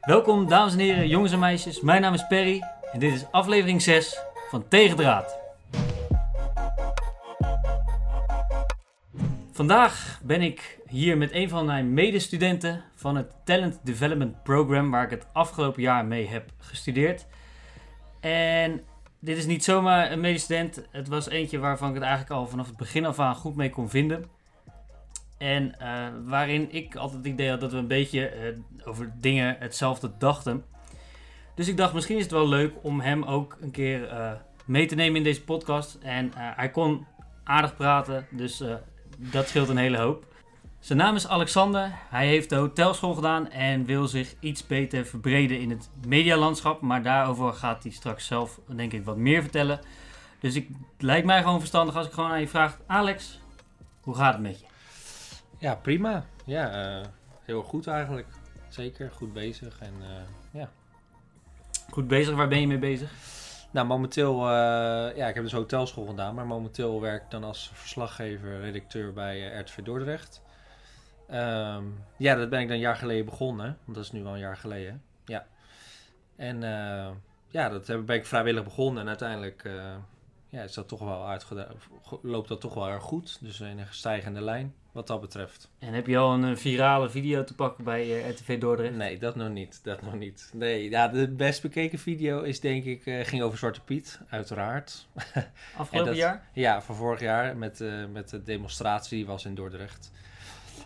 Welkom dames en heren, jongens en meisjes. Mijn naam is Perry en dit is aflevering 6 van Tegendraad. Vandaag ben ik hier met een van mijn medestudenten van het Talent Development Program waar ik het afgelopen jaar mee heb gestudeerd. En dit is niet zomaar een medestudent, het was eentje waarvan ik het eigenlijk al vanaf het begin af aan goed mee kon vinden. En uh, waarin ik altijd het idee had dat we een beetje uh, over dingen hetzelfde dachten. Dus ik dacht, misschien is het wel leuk om hem ook een keer uh, mee te nemen in deze podcast. En hij kon aardig praten, dus dat scheelt een hele hoop. Zijn naam is Alexander. Hij heeft de hotelschool gedaan en wil zich iets beter verbreden in het medialandschap. Maar daarover gaat hij straks zelf, denk ik, wat meer vertellen. Dus ik, het lijkt mij gewoon verstandig als ik gewoon aan je vraag: Alex, hoe gaat het met je? Ja, prima. Ja, uh, heel goed eigenlijk. Zeker, goed bezig en uh, ja. Goed bezig, waar ben je mee bezig? Nou, momenteel, uh, ja, ik heb dus hotelschool gedaan, maar momenteel werk ik dan als verslaggever, redacteur bij RTV Dordrecht. Um, ja, dat ben ik dan een jaar geleden begonnen, want dat is nu al een jaar geleden. Ja. En ja, dat ben ik vrijwillig begonnen en uiteindelijk ja, is dat toch wel uitgedaan, loopt dat toch wel erg goed. Dus in een stijgende lijn wat dat betreft. En heb je al een virale video te pakken bij uh, eh, RTV Dordrecht? Nee, dat nog niet. Dat nog niet. Nee, ja, de best bekeken video is denk ik, uh, ging over Zwarte Piet, uiteraard. Afgelopen jaar? Ja, van vorig jaar met, uh, met de demonstratie die was in Dordrecht.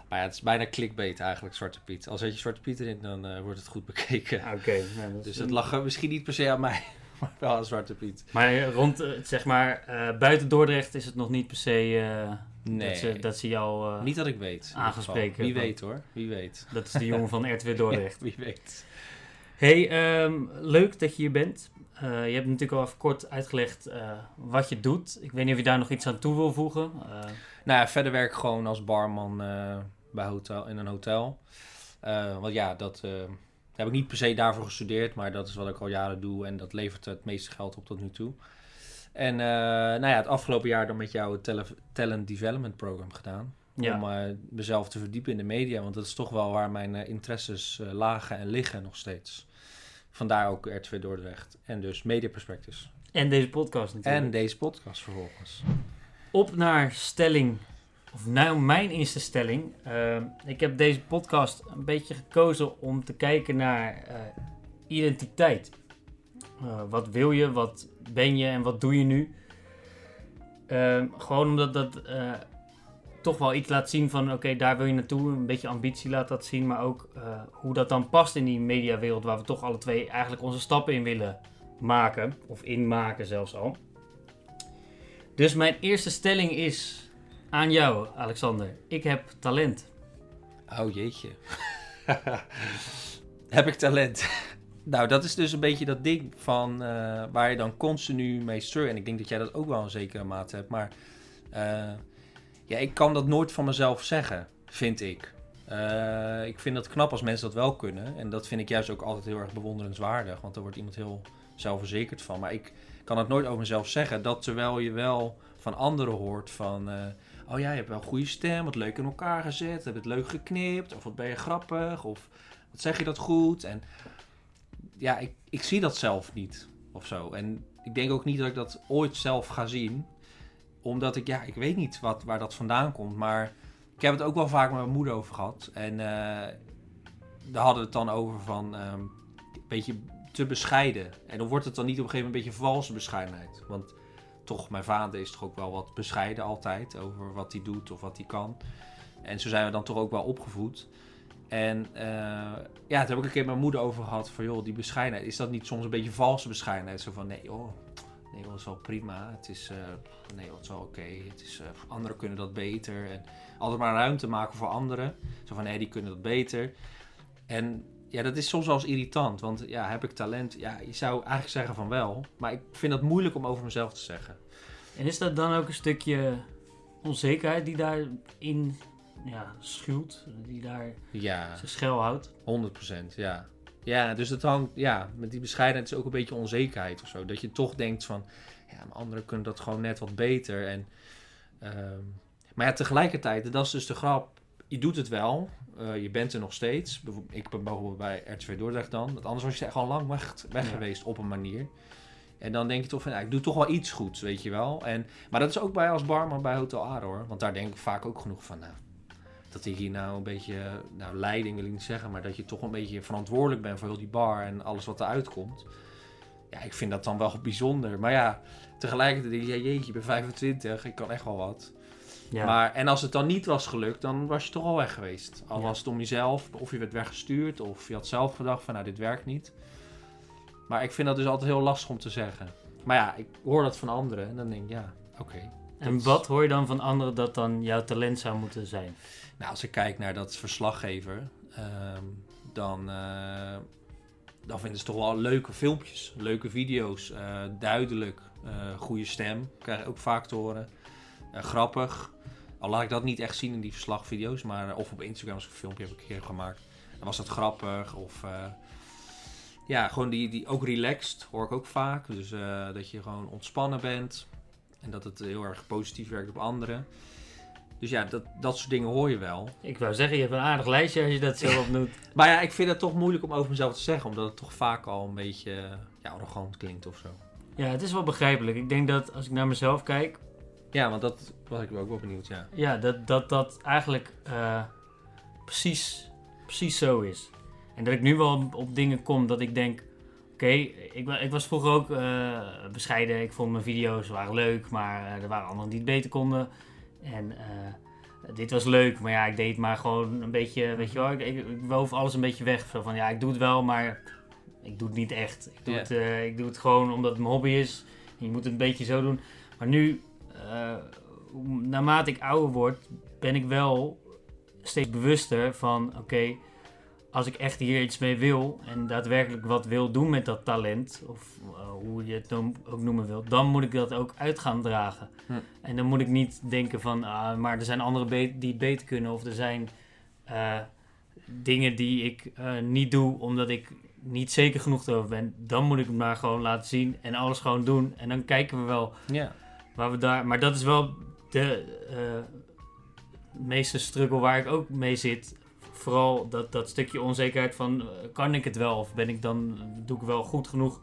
Maar ja, het is bijna clickbait eigenlijk, Zwarte Piet. Als zet je Zwarte Piet erin, dan wordt het goed bekeken. Oké. Okay, nou, dus het lag misschien niet per se aan mij maar wel aan Zwarte Piet. Maar rond, zeg maar, buiten Dordrecht is het nog niet per se nee. dat, ze, dat ze jou uh, Niet dat ik weet. Wie weet hoor, wie weet. Dat is de jongen van RTW Dordrecht. wie weet. Hey, um, leuk dat je hier bent. je hebt natuurlijk al even kort uitgelegd wat je doet. Ik weet niet of je daar nog iets aan toe wil voegen. nou ja, verder werk ik gewoon als barman bij hotel, in een hotel. want ja, dat heb ik niet per se daarvoor gestudeerd, maar dat is wat ik al jaren doe en dat levert het meeste geld op tot nu toe. En uh, nou ja, het afgelopen jaar dan met jou het Talent Development Program gedaan. Om uh, mezelf te verdiepen in de media, want dat is toch wel waar mijn uh, interesses lagen en liggen nog steeds. Vandaar ook R2 Dordrecht en dus Media Perspectives. En deze podcast natuurlijk. En deze podcast vervolgens. Op naar stelling of nou mijn eerste stelling. Uh, ik heb deze podcast een beetje gekozen om te kijken naar uh, identiteit. Uh, wat wil je, wat ben je en wat doe je nu? Ehm, gewoon omdat dat eh, toch wel iets laat zien van oké, daar wil je naartoe. Een beetje ambitie laat dat zien, maar ook hoe dat dan past in die mediawereld waar we toch alle twee eigenlijk onze stappen in willen maken. Of inmaken zelfs al. Dus mijn eerste stelling is aan jou, Alexander. Ik heb talent. Oh jeetje. heb ik talent? Nou, dat is dus een beetje dat ding van uh, waar je dan continu mee struggelt. En ik denk dat jij dat ook wel een zekere mate hebt. Maar uh, ja, ik kan dat nooit van mezelf zeggen, vind ik. Uh, ik vind het knap als mensen dat wel kunnen. En dat vind ik juist ook altijd heel erg bewonderenswaardig. Want daar wordt iemand heel zelfverzekerd van. Maar ik kan het nooit over mezelf zeggen. Dat terwijl je wel van anderen hoort van oh ja, je hebt wel een goede stem, wat leuk in elkaar gezet, heb het leuk geknipt, of wat ben je grappig, of wat zeg je dat goed. En ja, ik, ik zie dat zelf niet, of zo. En ik denk ook niet dat ik dat ooit zelf ga zien, omdat ik, ja, ik weet niet wat, waar dat vandaan komt, maar ik heb het ook wel vaak met mijn moeder over gehad. En uh, daar hadden we het dan over van um, een beetje te bescheiden. En dan wordt het dan niet op een gegeven moment een beetje valse bescheidenheid. Want toch, mijn vader is toch ook wel wat bescheiden altijd over wat hij doet of wat hij kan. En zo zijn we dan toch ook wel opgevoed. En uh, ja, toen heb ik een keer mijn moeder over gehad van, joh, die bescheidenheid, is dat niet soms een beetje valse bescheidenheid? Zo van, nee, oh, nee, dat is wel prima. Het is, uh, nee, dat is wel oké. Het is, uh, anderen kunnen dat beter. En altijd maar ruimte maken voor anderen. Zo van, nee, die kunnen dat beter. En ja, dat is soms wel eens irritant. Want ja, heb ik talent? Ja, je zou eigenlijk zeggen van wel. Maar ik vind dat moeilijk om over mezelf te zeggen. En is dat dan ook een stukje onzekerheid die daarin ja, schuwt? Die daar ja. zijn schuil houdt? 100%, ja. Ja, dus het hangt, ja, met die bescheidenheid is ook een beetje onzekerheid of zo. Dat je toch denkt van, ja, maar anderen kunnen dat gewoon net wat beter. En, um, maar ja, tegelijkertijd, dat is dus de grap je doet het wel. Eh, je bent er nog steeds. Ik ben bijvoorbeeld bij RTV Dordrecht dan. Want anders was je echt al lang weg, weg Ja. geweest op een manier. En dan denk je toch van, ja, ik doe toch wel iets goeds, weet je wel. En, maar dat is ook bij als barman bij Hotel hoor. Want daar denk ik vaak ook genoeg van, nou, dat ik hier nou een beetje, nou leiding wil ik niet zeggen, maar dat je toch een beetje verantwoordelijk bent voor heel die bar en alles wat eruit komt. Ja, ik vind dat dan wel bijzonder. Maar ja, tegelijkertijd denk je, ja, jeetje, ik ben 25, ik kan echt wel wat. Ja. Maar, en als het dan niet was gelukt, dan was je toch al weg geweest. Al Ja. was het om jezelf, of je werd weggestuurd, of je had zelf gedacht van, nou, dit werkt niet. Maar ik vind dat dus altijd heel lastig om te zeggen. Maar ja, ik hoor dat van anderen en dan denk ik, ja, oké. en wat hoor je dan van anderen dat dan jouw talent zou moeten zijn? Nou, als ik kijk naar dat verslaggever, ehm, dan, eh, dan vinden ze toch wel leuke filmpjes, leuke video's, eh, duidelijk, eh, goede stem, krijg ik ook vaak te horen. Grappig. Al laat ik dat niet echt zien in die verslagvideo's, maar of op Instagram als ik een filmpje heb ik een keer gemaakt. Dan was dat grappig of ja, gewoon die, die ook relaxed hoor ik ook vaak. Dus dat je gewoon ontspannen bent en dat het heel erg positief werkt op anderen. Dus ja, dat, dat soort dingen hoor je wel. Ik wou zeggen, je hebt een aardig lijstje als je dat zo opnoemt. Maar ja, ik vind het toch moeilijk om over mezelf te zeggen, omdat het toch vaak al een beetje eh, ja, arrogant klinkt of zo. Ja, het is wel begrijpelijk. Ik denk dat als ik naar mezelf kijk, Ja, want dat was ik ook wel benieuwd, ja. ja, dat dat, dat eigenlijk eh, precies, precies zo is. En dat ik nu wel op, dingen kom dat ik denk, oké, ik, ik was vroeger ook eh, bescheiden. Ik vond mijn video's waren leuk, maar er waren anderen die het beter konden. En eh, dit was leuk, maar ja, ik deed maar gewoon een beetje, weet je wel, ik, ik, ik woof alles een beetje weg. Zo van, ja, ik doe het wel, maar ik doe het niet echt. Ik doe, het, eh, ik doe het gewoon omdat het mijn hobby is. Je moet het een beetje zo doen. Maar nu, eh, naarmate ik ouder word, ben ik wel steeds bewuster van: oké, als ik echt hier iets mee wil en daadwerkelijk wat wil doen met dat talent, of eh, hoe je het dan ook noemen wil, dan moet ik dat ook uit gaan dragen. Hm. En dan moet ik niet denken van: ah, maar er zijn anderen die het beter kunnen, of er zijn eh, dingen die ik eh, niet doe omdat ik niet zeker genoeg erover ben. Dan moet ik het maar gewoon laten zien en alles gewoon doen. En dan kijken we wel Waar we daar, maar dat is wel de meeste struggle waar ik ook mee zit. Vooral dat, dat stukje onzekerheid van eh, kan ik het wel of ben ik dan, doe ik wel goed genoeg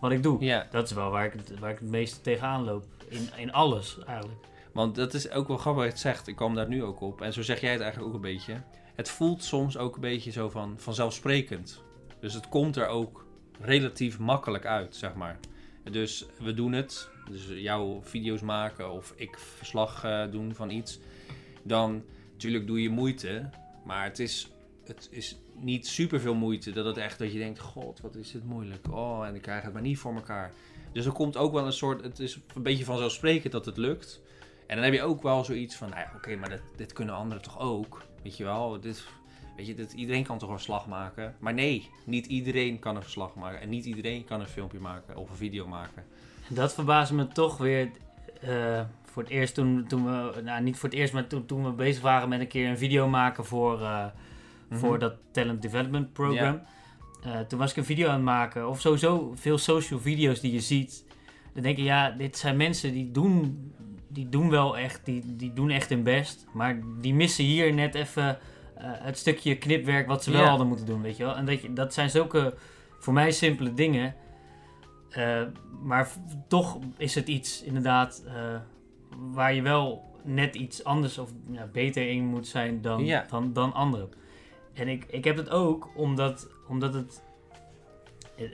wat ik doe. ja. Dat is wel waar ik, het, waar ik het meeste tegenaan loop. In, in alles eigenlijk. Want dat is ook wel grappig wat je het zegt. Ik kwam daar nu ook op. En zo zeg jij het eigenlijk ook een beetje. Het voelt soms ook een beetje zo van vanzelfsprekend. Dus het komt er ook relatief makkelijk uit, zeg maar. Dus we doen het. Dus jouw video's maken of ik verslag eh, doen van iets. Dan, natuurlijk doe je moeite. Maar het is, het is niet super veel moeite. Dat het echt dat je denkt, god, wat is dit moeilijk. Oh, en ik krijg het maar niet voor elkaar. Dus er komt ook wel een soort, het is een beetje vanzelfsprekend dat het lukt. En dan heb je ook wel zoiets van, nou ja, oké, maar dit, dit kunnen anderen toch ook? Weet je wel, dit, weet je, dit, iedereen kan toch een verslag maken? Maar nee, niet iedereen kan een verslag maken. En niet iedereen kan een filmpje maken of een video maken. En dat verbaasde me toch weer eh, voor het eerst toen, toen we, nou niet voor het eerst, maar toen, toen we bezig waren met een keer een video maken voor, eh, voor Mhm. dat Talent Development Program. Eh, toen was ik een video aan het maken, of sowieso veel social video's die je ziet. Dan denk je, ja, dit zijn mensen die doen, die doen wel echt, die, die doen echt hun best. Maar die missen hier net even eh, het stukje knipwerk wat ze wel hadden moeten doen, weet je wel. En dat, je, dat zijn zulke, voor mij simpele dingen. Maar toch is het iets inderdaad waar je wel net iets anders of ja, beter in moet zijn dan, Ja. dan, dan anderen. En ik, ik heb het ook omdat, omdat het.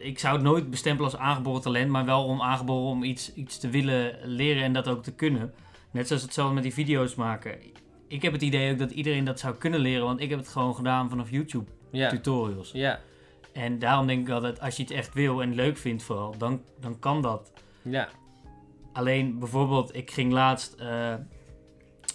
Ik zou het nooit bestempelen als aangeboren talent, maar wel om aangeboren om iets, iets te willen leren en dat ook te kunnen. Net zoals hetzelfde met die video's maken. Ik heb het idee ook dat iedereen dat zou kunnen leren, want ik heb het gewoon gedaan vanaf YouTube Ja, tutorials. ja, En daarom denk ik altijd, als je het echt wil en leuk vindt vooral, dan, dan kan dat. ja, Alleen bijvoorbeeld, ik ging laatst eh,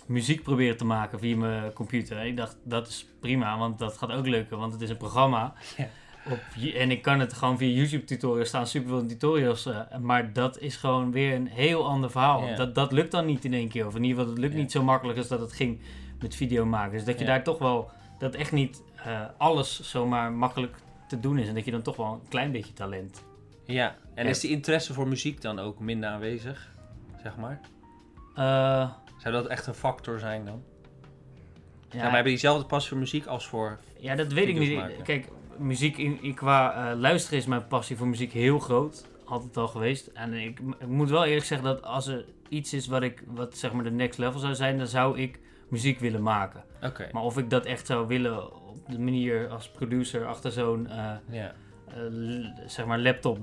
muziek proberen te maken via mijn computer. Ik dacht, dat is prima, want dat gaat ook lukken, want het is een programma. Ja. Op, en ik kan het gewoon via YouTube tutorials staan, superveel tutorials. eh, maar dat is gewoon weer een heel ander verhaal. Ja. Dat, dat lukt dan niet in één keer. Of in ieder geval, het lukt Ja. niet zo makkelijk als dat het ging met video maken. Dus dat je daar toch wel, dat echt niet eh, alles zomaar makkelijk te doen is. En dat je dan toch wel een klein beetje talent ja. En Ja. is die interesse voor muziek dan ook minder aanwezig, zeg maar? Eh, Zou dat echt een factor zijn dan? Ja, maar hebben diezelfde passie voor muziek als voor... Ja, dat weet ik niet. maken. Kijk, muziek in, in- qua eh, luisteren is mijn passie voor muziek heel groot. Altijd al geweest. En ik, ik moet wel eerlijk zeggen dat als er iets is wat, ik, wat zeg maar de next level zou zijn, dan zou ik muziek willen maken. Oké, Maar of ik dat echt zou willen op de manier als producer achter zo'n eh, zeg maar laptop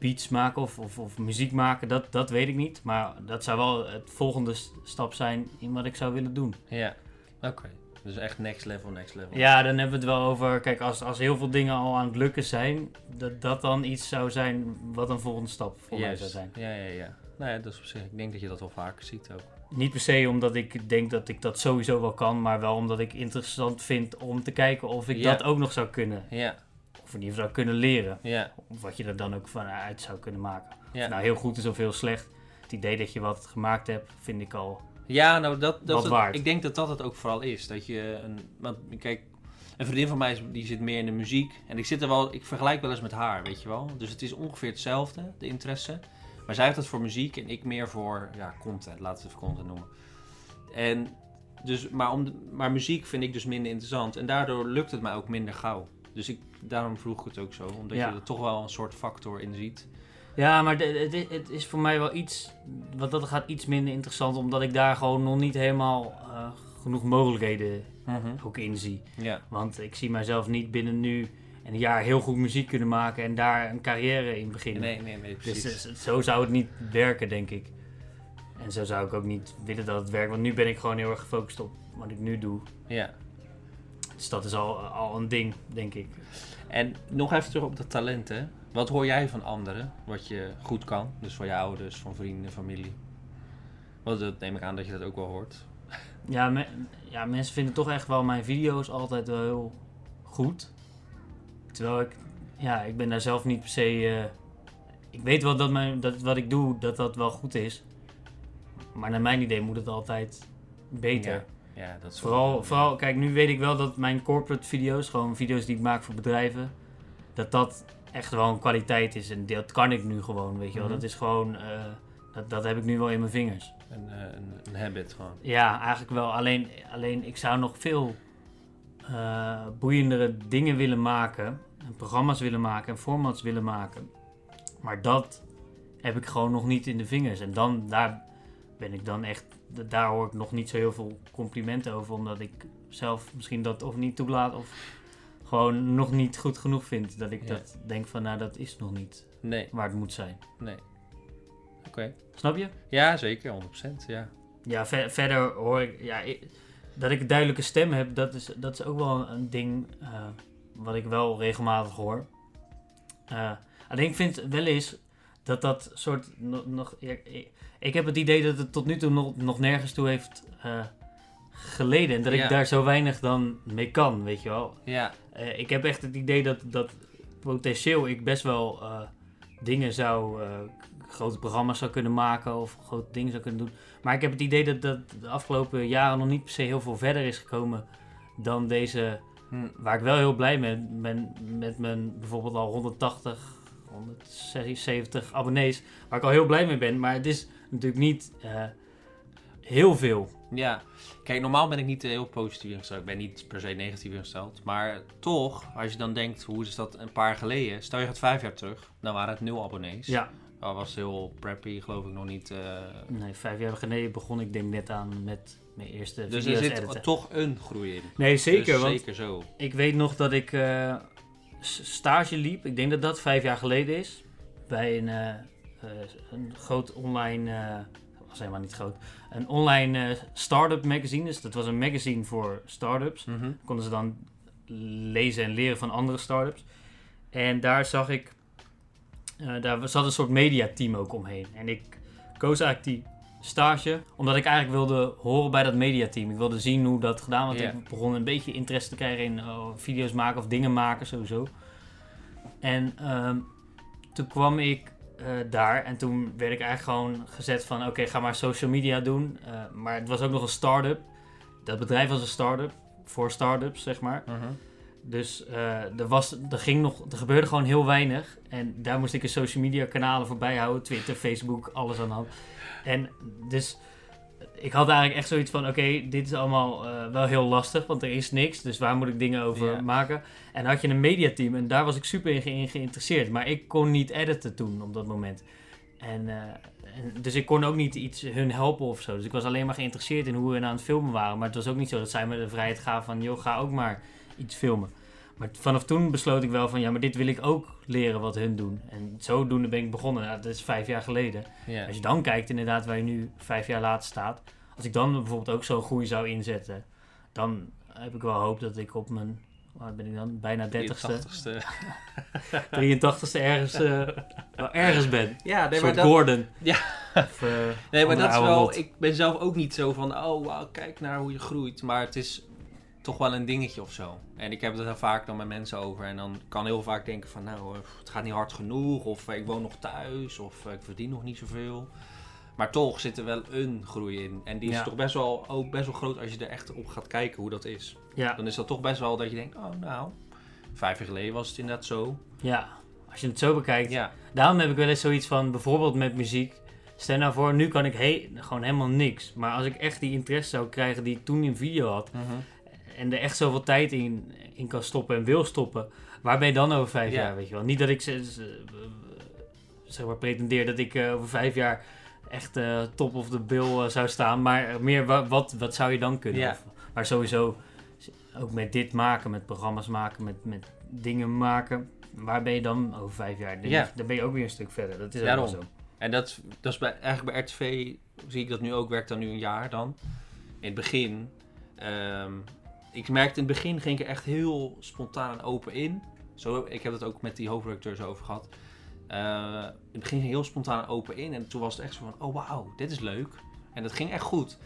beats maken of, of, of muziek maken, dat, dat weet ik niet. Maar dat zou wel het volgende stap zijn in wat ik zou willen doen. Ja, oké. Dus echt next level, next level. Ja, dan hebben we het wel over. Kijk, als, als heel veel dingen al aan het lukken zijn, dat dat dan iets zou zijn wat een volgende stap voor mij Juist. zou zijn. Ja, ja, ja. Nou ja, dat is op zich, ik denk dat je dat wel vaker ziet ook. Niet per se omdat ik denk dat ik dat sowieso wel kan, maar wel omdat ik interessant vind om te kijken of ik Ja. dat ook nog zou kunnen. Ja, Of in ieder geval zou kunnen leren. ja, wat je er dan ook vanuit zou kunnen maken. ja. Nou heel goed is of heel slecht. Het idee dat je wat gemaakt hebt, vind ik al. Ja, nou, dat, dat het- waard. ik denk dat dat het ook vooral is. Dat je een, want kijk, een vriendin van mij is, die zit meer in de muziek. En ik zit er wel, ik vergelijk wel eens met haar, weet je wel. Dus het is ongeveer hetzelfde, de interesse. Maar zij heeft het voor muziek en ik meer voor, ja, content. Laten we het even content noemen. En dus, maar, om, de- maar muziek vind ik dus minder interessant. En daardoor lukt het mij ook minder gauw. Dus ik, daarom vroeg ik het ook zo. Omdat Ja. je er toch wel een soort factor in ziet. Ja, maar het, is- het is voor mij wel iets. Wat dat gaat iets minder interessant, omdat ik daar gewoon nog niet helemaal eh, genoeg mogelijkheden ook in zie. Ja, Want ik zie mijzelf niet binnen nu en een jaar heel goed muziek kunnen maken en daar een carrière in beginnen. nee, nee, nee, dus precies. dus zo zou het niet werken, denk ik. En zo zou ik ook niet willen dat het werkt, want nu ben ik gewoon heel erg gefocust op wat ik nu doe. Ja. Dus dat is al, al een ding, denk ik. En nog even terug op dat talent, hè. Wat hoor jij van anderen, wat je goed kan? Dus van je ouders, van vrienden, familie. Want dat neem ik aan dat je dat ook wel hoort. Ja, me- ja, mensen vinden toch echt wel mijn video's altijd wel heel goed. Terwijl ik, ja, ik ben daar zelf niet per se. eh, ik weet wel dat, mijn, dat wat ik doe, dat dat wel goed is. Maar naar mijn idee moet het altijd beter. Ja, ja dat is Vooral, wel- vooral, kijk, nu weet ik wel dat mijn corporate video's, gewoon video's die ik maak voor bedrijven, dat dat echt wel een kwaliteit is. En dat kan ik nu gewoon, weet je wel. Mhm. Dat is gewoon, eh, dat, dat heb ik nu wel in mijn vingers. Een, eh, een, een habit gewoon. Ja, eigenlijk wel. Alleen, alleen ik zou nog veel eh, boeiendere dingen willen maken. En programma's willen maken en formats willen maken. Maar dat heb ik gewoon nog niet in de vingers. En dan, daar ben ik dan echt... Daar hoor ik nog niet zo heel veel complimenten over. Omdat ik zelf misschien dat of niet toelaat of gewoon nog niet goed genoeg vind. Dat ik Ja. dat denk van, nou dat is nog niet Nee, waar het moet zijn. nee. Oké. Snap je? Ja, zeker, 100%. Ja. Ja, ver- verder hoor ik, ja, ik- dat ik een duidelijke stem heb, dat is, dat is ook wel een, ding eh, wat ik wel regelmatig hoor. Eh, alleen ik vind wel eens dat dat soort nog, nog ik, ik- heb het idee dat het tot nu toe nog, nog nergens toe heeft eh, geleden en dat Ja. ik daar zo weinig dan mee kan, weet je wel. Ja, Eh, ik heb echt het idee dat, dat potentieel ik best wel eh, dingen zou, grote programma's zou kunnen maken of grote dingen zou kunnen doen. Maar ik heb het idee dat dat de afgelopen jaren nog niet per se heel veel verder is gekomen dan deze, hm. waar ik wel heel blij mee ben met mijn bijvoorbeeld al 180, 170 abonnees, waar ik al heel blij mee ben. Maar het is natuurlijk niet eh, heel veel. ja. Kijk, normaal ben ik niet eh, heel positief ingesteld. Ik ben niet per se negatief ingesteld. Maar toch, als je dan denkt, hoe is dat een paar jaar geleden? Stel je gaat vijf jaar terug, dan waren het nul abonnees. Ja, Dat was heel preppy, geloof ik nog niet. eh, nee, vijf jaar geleden begon ik denk net aan met mijn eerste dus er video's zit editen. toch een groei in. Nee, zeker. Dus want zeker zo. ik weet nog dat ik stage liep. Ik denk dat dat vijf jaar geleden is. Bij een, een groot online. eh, dat was helemaal niet groot. Een online eh start-up magazine. Dus dat was een magazine voor start-ups. Mhm. Konden ze dan lezen en leren van andere start-ups. En daar zag ik. eh, daar zat een soort mediateam ook omheen. En ik koos eigenlijk die stage. Omdat ik eigenlijk wilde horen bij dat mediateam. Ik wilde zien hoe dat gedaan was. Ja. Ik begon een beetje interesse te krijgen in oh, video's maken of dingen maken sowieso. En ehm, toen kwam ik eh, daar en toen werd ik eigenlijk gewoon gezet van... Oké, ga maar social media doen. Eh, maar het was ook nog een start-up. Dat bedrijf was een start-up. Voor start-ups, zeg maar. Mhm. Dus eh, er, was, er, ging nog, er gebeurde gewoon heel weinig. En daar moest ik een social media kanalen voorbij houden. Twitter, Facebook, alles aan de hand. En dus ik had eigenlijk echt zoiets van: oké, dit is allemaal eh, wel heel lastig, want er is niks. Dus waar moet ik dingen over Ja. maken? En had je een mediateam en daar was ik super in geïnteresseerd. Maar ik kon niet editen toen op dat moment. En, eh, en, dus ik kon ook niet iets hun helpen of zo. Dus ik was alleen maar geïnteresseerd in hoe we aan het filmen waren. Maar het was ook niet zo dat zij me de vrijheid gaven van: joh, ga ook maar iets filmen. Maar vanaf toen besloot ik wel van: ja, maar dit wil ik ook leren wat hun doen. En zodoende ben ik begonnen. Dat is vijf jaar geleden. Als je dan kijkt inderdaad waar je nu vijf jaar later staat. Als ik dan bijvoorbeeld ook zo'n groei zou inzetten. Dan heb ik wel hoop dat ik op mijn... Waar ben ik dan? Bijna 30ste, 80ste. 83ste ergens, eh, wel ergens ben. Ja, Een nee, maar dat, Gordon. Ja. Of, eh, nee, maar dat is wel... rot. Ik ben zelf ook niet zo van... Oh, wauw, kijk naar hoe je groeit. Maar het is toch wel een dingetje of zo. En ik heb het er vaak dan met mensen over. En dan kan heel vaak denken van... Nou, eh, het gaat niet hard genoeg. Of eh, ik woon nog thuis. Of eh, ik verdien nog niet zoveel. Maar toch zit er wel een groei in. En die is Ja. toch best wel, ook best wel groot als je er echt op gaat kijken hoe dat is. ja, Dan is dat toch best wel dat je denkt... Oh, nou... Vijf jaar geleden was het inderdaad zo. ja, als je het zo bekijkt. Ja, Daarom heb ik wel eens zoiets van, bijvoorbeeld met muziek. Stel nou voor, nu kan ik he- gewoon helemaal niks. Maar als ik echt die interesse zou krijgen die ik toen in video had. En er echt zoveel tijd in, in kan stoppen en wil stoppen, waar ben je dan over vijf Ja. jaar, weet je wel? Niet dat ik ze- ze- zeg maar pretendeer dat ik eh, over vijf jaar echt eh, top of de bill eh, zou staan, maar meer wa- wat, wat zou je dan kunnen? Ja. Of- maar sowieso, ook met dit maken, met programma's maken, met, met dingen maken, waar ben je dan over vijf jaar? Dan, Ja. dan ben je ook weer een stuk verder, dat is ook wel zo. En dat, dat is bij, eigenlijk bij RTV, zie ik dat nu ook, werkt dan nu een jaar dan. In het begin, ehm, ik merkte in het begin ging ik er echt heel spontaan en open in. Zo, ik heb het ook met die hoofdredacteur zo over gehad. Eh, in het begin ging heel spontaan en open in en toen was het echt zo van, oh wauw, dit is leuk. En dat ging echt goed.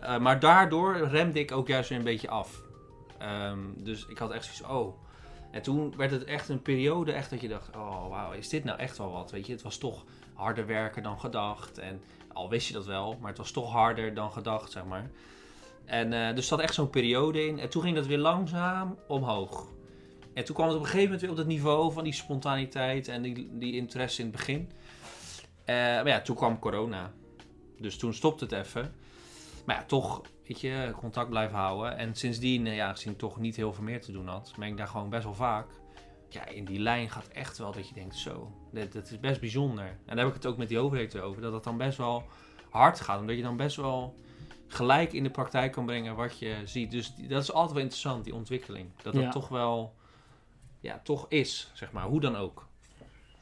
Eh, maar daardoor remde ik ook juist weer een beetje af. Ehm, dus ik had echt zoiets, oh. En toen werd het echt een periode echt dat je dacht, oh wauw, is dit nou echt wel wat? Weet je, het was toch harder werken dan gedacht. En al wist je dat wel, maar het was toch harder dan gedacht, zeg maar. En eh, dus zat echt zo'n periode in. En toen ging dat weer langzaam omhoog. En toen kwam het op een gegeven moment weer op dat niveau van die spontaniteit en die, die interesse in het begin. Eh, maar ja, toen kwam corona. Dus toen stopte het even. Maar ja, toch, weet je, contact blijven houden. En sindsdien, eh, ja, aangezien ik toch niet heel veel meer te doen had, ben ik daar gewoon best wel vaak. Ja, in die lijn gaat echt wel dat je denkt, zo, dit, dit is best bijzonder. En daar heb ik het ook met die hoofdredacteur over, dat het dan best wel hard gaat. Omdat je dan best wel gelijk in de praktijk kan brengen wat je ziet. Dus die- dat is altijd wel interessant, die ontwikkeling. Dat dat Ja. toch wel, ja, toch is, zeg maar, hoe dan ook.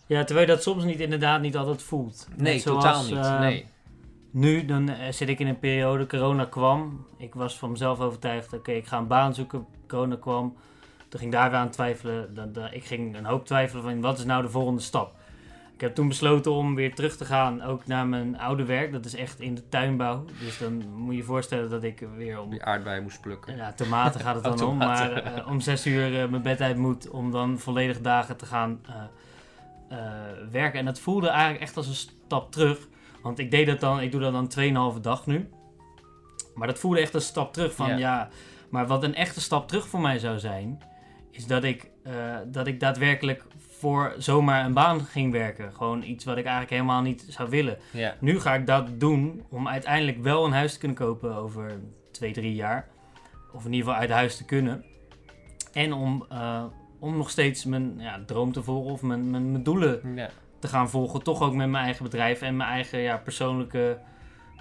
Ja, terwijl je dat soms niet inderdaad niet altijd voelt. Net Nee, zoals, totaal niet. eh, nee. Nu dan eh, zit ik in een periode, corona kwam. Ik was van mezelf overtuigd, oké, ik ga een baan zoeken. Corona kwam. Toen ging ik daar weer aan twijfelen. Dan, dan- ik ging een hoop twijfelen van wat is nou de volgende stap. Ik heb toen besloten om weer terug te gaan, ook naar mijn oude werk. Dat is echt in de tuinbouw. Dus dan moet je je voorstellen dat ik weer om Die aardbeien moest plukken. ja, tomaten gaat het dan om. Maar eh, om zes uur eh, mijn bed uit moet om dan volledig dagen te gaan eh, werken. En dat voelde eigenlijk echt als een stap terug. Want ik deed dat dan, ik doe dat dan 2,5 dag nu. Maar dat voelde echt een stap terug van Ja. ja. Maar wat een echte stap terug voor mij zou zijn, is dat ik, dat ik daadwerkelijk voor zomaar een baan ging werken. Gewoon iets wat ik eigenlijk helemaal niet zou willen. Ja. Nu ga ik dat doen om uiteindelijk wel een huis te kunnen kopen over twee, drie jaar. Of in ieder geval uit huis te kunnen. En om, eh, om nog steeds mijn ja, droom te volgen of mijn, mijn, mijn doelen ja. te gaan volgen. Toch ook met mijn eigen bedrijf en mijn eigen ja, persoonlijke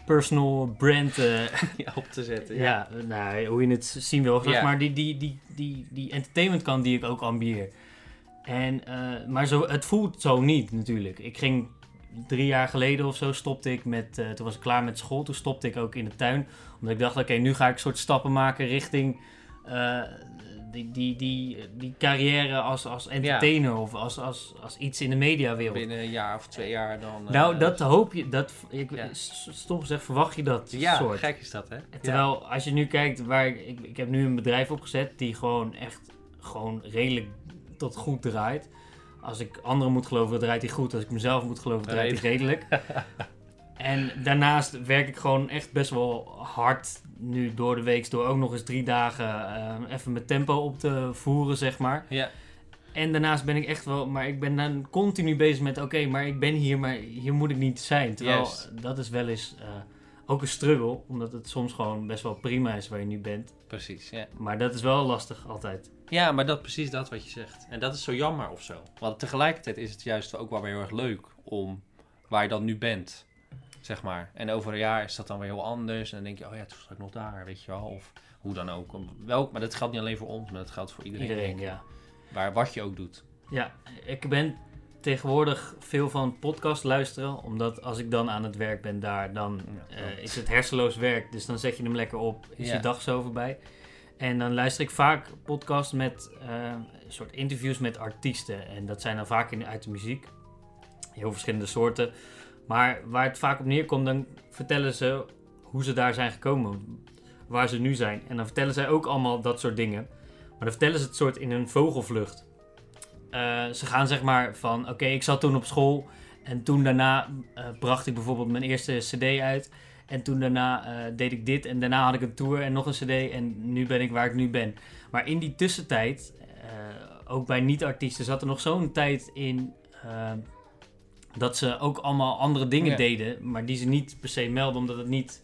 personal brand. eh, Ja, op te zetten. ja, nou, hoe je het zien wil. Maar die, die, die, die, die entertainment kan die ik ook ambieer. En, eh, maar zo, het voelt zo niet natuurlijk. Ik ging drie jaar geleden of zo stopte ik met, eh, toen was ik klaar met school. Toen stopte ik ook in de tuin. Omdat ik dacht, oké, nu ga ik soort stappen maken richting eh, die, die, die, die carrière als, als entertainer. Of als, als, als iets in de mediawereld. Binnen een jaar of twee jaar dan... Nou, dat hoop je. Dat, ik, Ja. Stom gezegd, verwacht je dat Ja, soort. gek is dat, hè? Terwijl als je nu kijkt waar ik, ik, ik heb nu een bedrijf opgezet die gewoon echt gewoon redelijk tot goed draait. Als ik anderen moet geloven, draait hij goed. Als ik mezelf moet geloven, draait hij redelijk. en daarnaast werk ik gewoon echt best wel hard nu door de week. Door ook nog eens drie dagen eh, even mijn tempo op te voeren, zeg maar. Ja. En daarnaast ben ik echt wel, maar ik ben dan continu bezig met, oké, maar ik ben hier, maar hier moet ik niet zijn. Terwijl dat is wel eens eh, ook een struggle, omdat het soms gewoon best wel prima is waar je nu bent. Precies, ja. Maar dat is wel lastig altijd. Ja, maar dat precies dat wat je zegt. En dat is zo jammer of zo. Want tegelijkertijd is het juist ook wel weer heel erg leuk om waar je dan nu bent, zeg maar. En over een jaar is dat dan weer heel anders. En dan denk je, oh ja, toen sta ik nog daar, weet je wel. Of hoe dan ook. Welk, maar dat geldt niet alleen voor ons, maar dat geldt voor iedereen. Iedereen, ja. Waar wat je ook doet. Ja, ik ben tegenwoordig veel van podcast luisteren. Omdat als ik dan aan het werk ben daar, dan Ja, eh, is het hersenloos werk. Dus dan zet je hem lekker op, is Ja. je dag zo voorbij. En dan luister ik vaak podcasts met een soort interviews met artiesten. En dat zijn dan vaak in, uit de muziek. Heel verschillende soorten. Maar waar het vaak op neerkomt, dan vertellen ze hoe ze daar zijn gekomen. Waar ze nu zijn. En dan vertellen zij ook allemaal dat soort dingen. Maar dan vertellen ze het soort in een vogelvlucht. Eh, ze gaan zeg maar van, oké, ik zat toen op school. En toen daarna eh, bracht ik bijvoorbeeld mijn eerste cd uit. En toen daarna eh, deed ik dit. En daarna had ik een tour en nog een cd. En nu ben ik waar ik nu ben. Maar in die tussentijd, eh, ook bij niet-artiesten, zat er nog zo'n tijd in... eh, dat ze ook allemaal andere dingen Ja. deden. Maar die ze niet per se melden, omdat het niet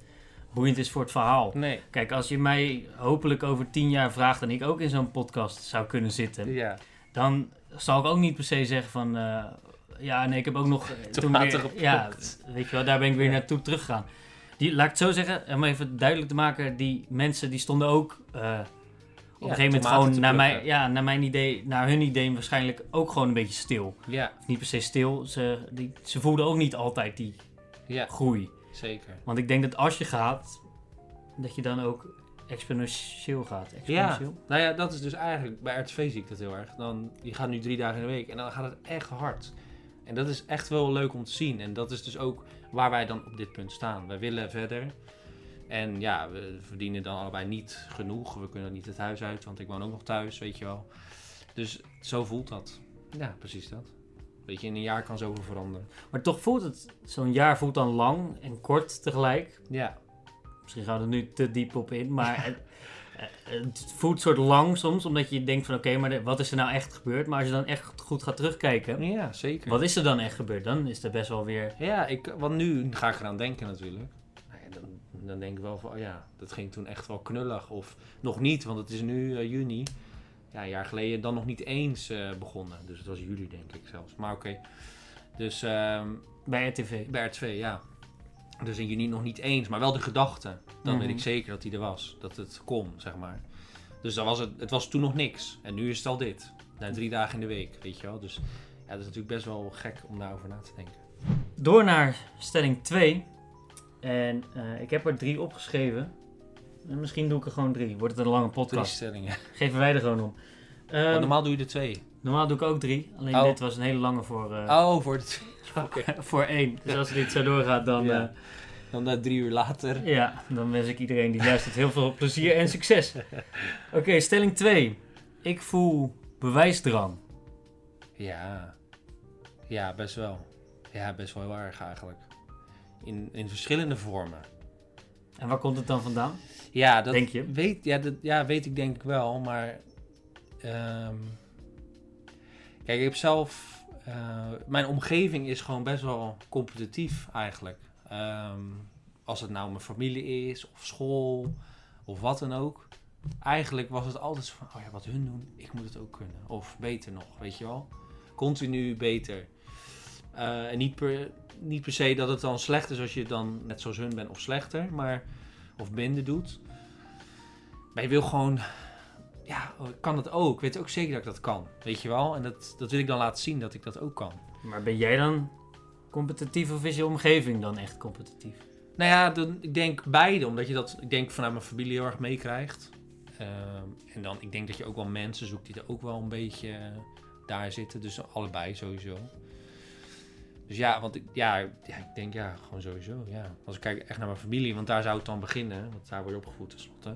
boeiend is voor het verhaal. Nee. Kijk, als je mij hopelijk over tien jaar vraagt en ik ook in zo'n podcast zou kunnen zitten, Ja. dan zal ik ook niet per se zeggen van, ja, nee, ik heb ook nog toen weer, ja, weet je wel, daar ben ik weer Ja. naartoe teruggegaan. Die, laat ik het zo zeggen, om even duidelijk te maken, die mensen die stonden ook eh, op een gegeven moment gewoon naar ja, naar mijn idee, naar hun idee waarschijnlijk ook gewoon een beetje stil. Ja, Of niet per se stil, ze, die, ze voelden ook niet altijd die ja, groei. zeker. Want ik denk dat als je gaat, dat je dan ook exponentieel gaat. Ja, Exponentieel? nou ja, dat is dus eigenlijk, bij RTV zie ik dat heel erg. Dan, je gaat nu drie dagen in de week en dan gaat het echt hard. En dat is echt wel leuk om te zien. En dat is dus ook waar wij dan op dit punt staan. Wij willen verder. En ja, we verdienen dan allebei niet genoeg. We kunnen niet het huis uit, want ik woon ook nog thuis, weet je wel. Dus zo voelt dat. Ja, precies dat. Weet je, in een jaar kan zoveel veranderen. Maar toch voelt het, zo'n jaar voelt dan lang en kort tegelijk. Ja, Misschien gaan we er nu te diep op in, maar het, voelt soort lang soms, omdat je denkt van oké, maar de- wat is er nou echt gebeurd? Maar als je dan echt goed gaat terugkijken, ja zeker. wat is er dan echt gebeurd? Dan is er best wel weer... Ja, ik, want nu ga ik eraan denken natuurlijk. Nou ja, dan, dan denk ik wel van, oh ja, dat ging toen echt wel knullig. Of nog niet, want het is nu eh, juni. Ja, een jaar geleden dan nog niet eens eh, begonnen. Dus het was juli denk ik zelfs. Maar oké. Dus ehm, Bij RTV. bij R2, ja. Dus in juni nog niet eens, maar wel de gedachte. Dan weet Mhm. ik zeker dat hij er was. Dat het kon, zeg maar. Dus dan was het, het was toen nog niks. En nu is het al dit. Na drie dagen in de week, weet je wel. Dus ja, dat is natuurlijk best wel gek om daarover na te denken. Door naar stelling 2. En eh, ik heb er drie opgeschreven. En misschien doe ik er gewoon drie. Wordt het een lange Drie podcast. stellingen. Geven wij er gewoon om. Ehm, normaal doe je er twee. Normaal doe ik ook drie. Alleen Oh. dit was een hele lange voor, eh, Oh, voor de twee. Voor één. Dus als dit zo doorgaat, dan, Ja. ja. Dan eh, drie uur later. ja, dan wens ik iedereen die luistert heel veel plezier en succes. Oké, stelling 2. Ik voel bewijsdrang. Ja. Ja, best wel. Ja, best wel heel erg eigenlijk. In, in verschillende vormen. En waar komt het dan vandaan? Ja, dat Denk je? Weet, ja, dat, ja, weet ik denk ik wel, maar... ehm, kijk, ik heb zelf... eh, mijn omgeving is gewoon best wel competitief eigenlijk. Ehm, als het nou mijn familie is, of school, of wat dan ook. Eigenlijk was het altijd van, oh ja, wat hun doen, ik moet het ook kunnen. Of beter nog, weet je wel. Continu beter. Eh, en niet per, niet per se dat het dan slecht is als je dan net zoals hun bent of slechter, maar of minder doet. Maar je wil gewoon, ja, oh, ik kan het ook. Ik weet ook zeker dat ik dat kan, weet je wel. En dat, dat wil ik dan laten zien dat ik dat ook kan. Maar ben jij dan competitief of is je omgeving dan echt competitief? Nou ja, dan, ik denk beide, omdat je dat, ik denk vanuit mijn familie heel erg meekrijgt. Ehm, en dan, ik denk dat je ook wel mensen zoekt die er ook wel een beetje eh, daar zitten. Dus allebei sowieso. Dus ja, want ik, ja, ja, ik denk ja, gewoon sowieso. Ja. Als ik kijk echt naar mijn familie, want daar zou het dan beginnen. Want daar word je opgevoed tenslotte.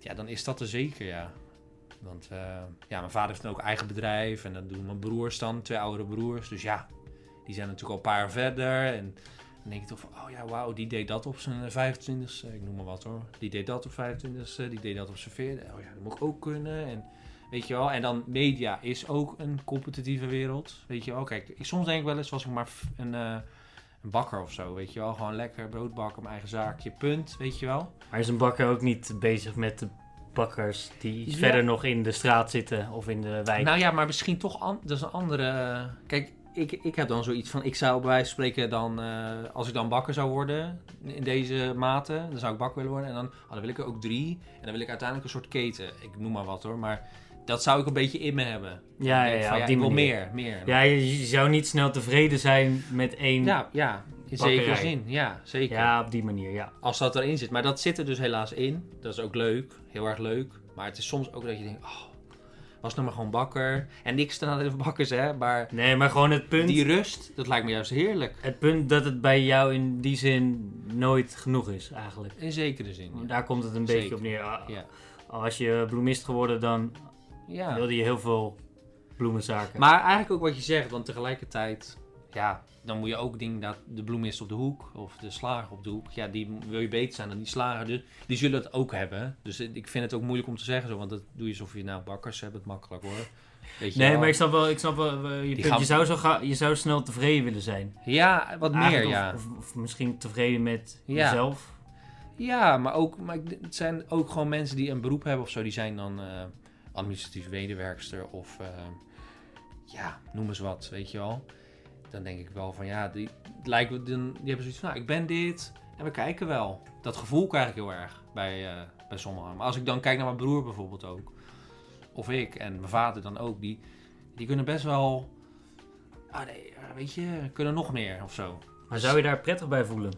Ja, dan is dat er zeker, ja. Want eh, ja, mijn vader heeft dan ook eigen bedrijf. En dan doen mijn broers dan, twee oudere broers. Dus ja, die zijn natuurlijk al een paar verder. En dan denk je toch van, oh ja, wauw, die deed dat op zijn 25ste. Ik noem maar wat hoor. Die deed dat op 25ste, die deed dat op zijn 40 Oh ja, dat moet ik ook kunnen. En weet je wel, en dan media is ook een competitieve wereld. Weet je wel, kijk, ik, soms denk ik wel eens, was ik maar een, eh, een bakker of zo, weet je wel. Gewoon lekker brood bakken, mijn eigen zaakje, punt, weet je wel. Maar is een bakker ook niet bezig met de bakkers die Ja. verder nog in de straat zitten of in de wijk? Nou ja, maar misschien toch, dat is een andere... eh, Kijk, ik, ik heb dan zoiets van, ik zou bij wijze van spreken dan, eh, als ik dan bakker zou worden in deze mate, dan zou ik bakker willen worden. En dan, oh, dan wil ik er ook drie. En dan wil ik uiteindelijk een soort keten. Ik noem maar wat hoor, maar dat zou ik een beetje in me hebben. ja, ja, ja, van, die ik wil meer, meer. Ja, je, je zou niet snel tevreden zijn met één. ja, ja, in zekere zin. Ja, zeker. Ja, op die manier, ja. Als dat erin zit. Maar dat zit er dus helaas in. Dat is ook leuk. Heel erg leuk. Maar het is soms ook dat je denkt, oh, was nou maar gewoon bakker. En niks ten aanzien van bakkers, hè. Maar Nee, maar gewoon het punt, die rust, dat lijkt me juist heerlijk. het punt dat het bij jou in die zin nooit genoeg is, eigenlijk. In zekere zin. Ja. Daar komt het een Zeker. beetje op neer. Ah, Ja. Als je bloemist geworden, dan ja. wilde je heel veel bloemenzaken. Maar eigenlijk ook wat je zegt, want tegelijkertijd, ja, dan moet je ook dingen dat de bloemist op de hoek of de slager op de hoek, ja, die wil je beter zijn dan die slager. Dus die zullen het ook hebben. Dus ik vind het ook moeilijk om te zeggen zo, want dat doe je alsof je nou bakkers hebt het makkelijk hoor. Weet je nee, wel. maar ik snap wel, ik snap wel eh, je, punt. gaan- je, zou zo ga, je zou snel tevreden willen zijn. Ja, wat meer, Eigenlijk, ja. Of, of, of misschien tevreden met Ja. jezelf. Ja, maar ook, maar het zijn ook gewoon mensen die een beroep hebben of zo, die zijn dan eh, administratief medewerkster of eh, ja, noem eens wat, weet je wel. Dan denk ik wel van ja, die, lijkt, dan, die hebben zoiets van, nou, ik ben dit en we kijken wel. Dat gevoel krijg ik heel erg bij, eh, bij sommigen. Maar als ik dan kijk naar mijn broer bijvoorbeeld ook, of ik en mijn vader dan ook, die, die kunnen best wel, ah, nee, eh, weet je, kunnen nog meer of zo. Maar zou je daar prettig bij voelen?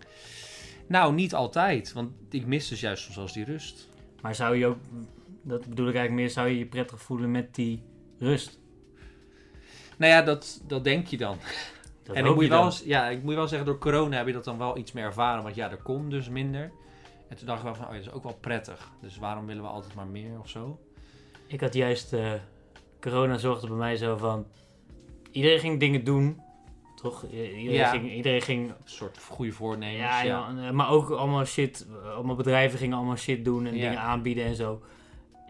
Nou, niet altijd, want ik mis dus juist soms als die rust. Maar zou je ook, dat bedoel ik eigenlijk meer, zou je je prettig voelen met die rust? Nou ja, dat, dat denk je dan. Dat en ik moet, je wel, eens- ja, ik moet wel zeggen, door corona heb je dat dan wel iets meer ervaren. Want ja, er komt dus minder. En toen dacht ik wel van, oh ja, dat is ook wel prettig. Dus waarom willen we altijd maar meer of zo? Ik had juist, eh, corona zorgde bij mij zo van, iedereen ging dingen doen, toch? Iedereen, Ja. ging, iedereen ging, Een soort goede voornemens. ja, ja, eh, maar ook allemaal shit, eh, allemaal bedrijven gingen allemaal shit doen en Ja. dingen aanbieden en zo.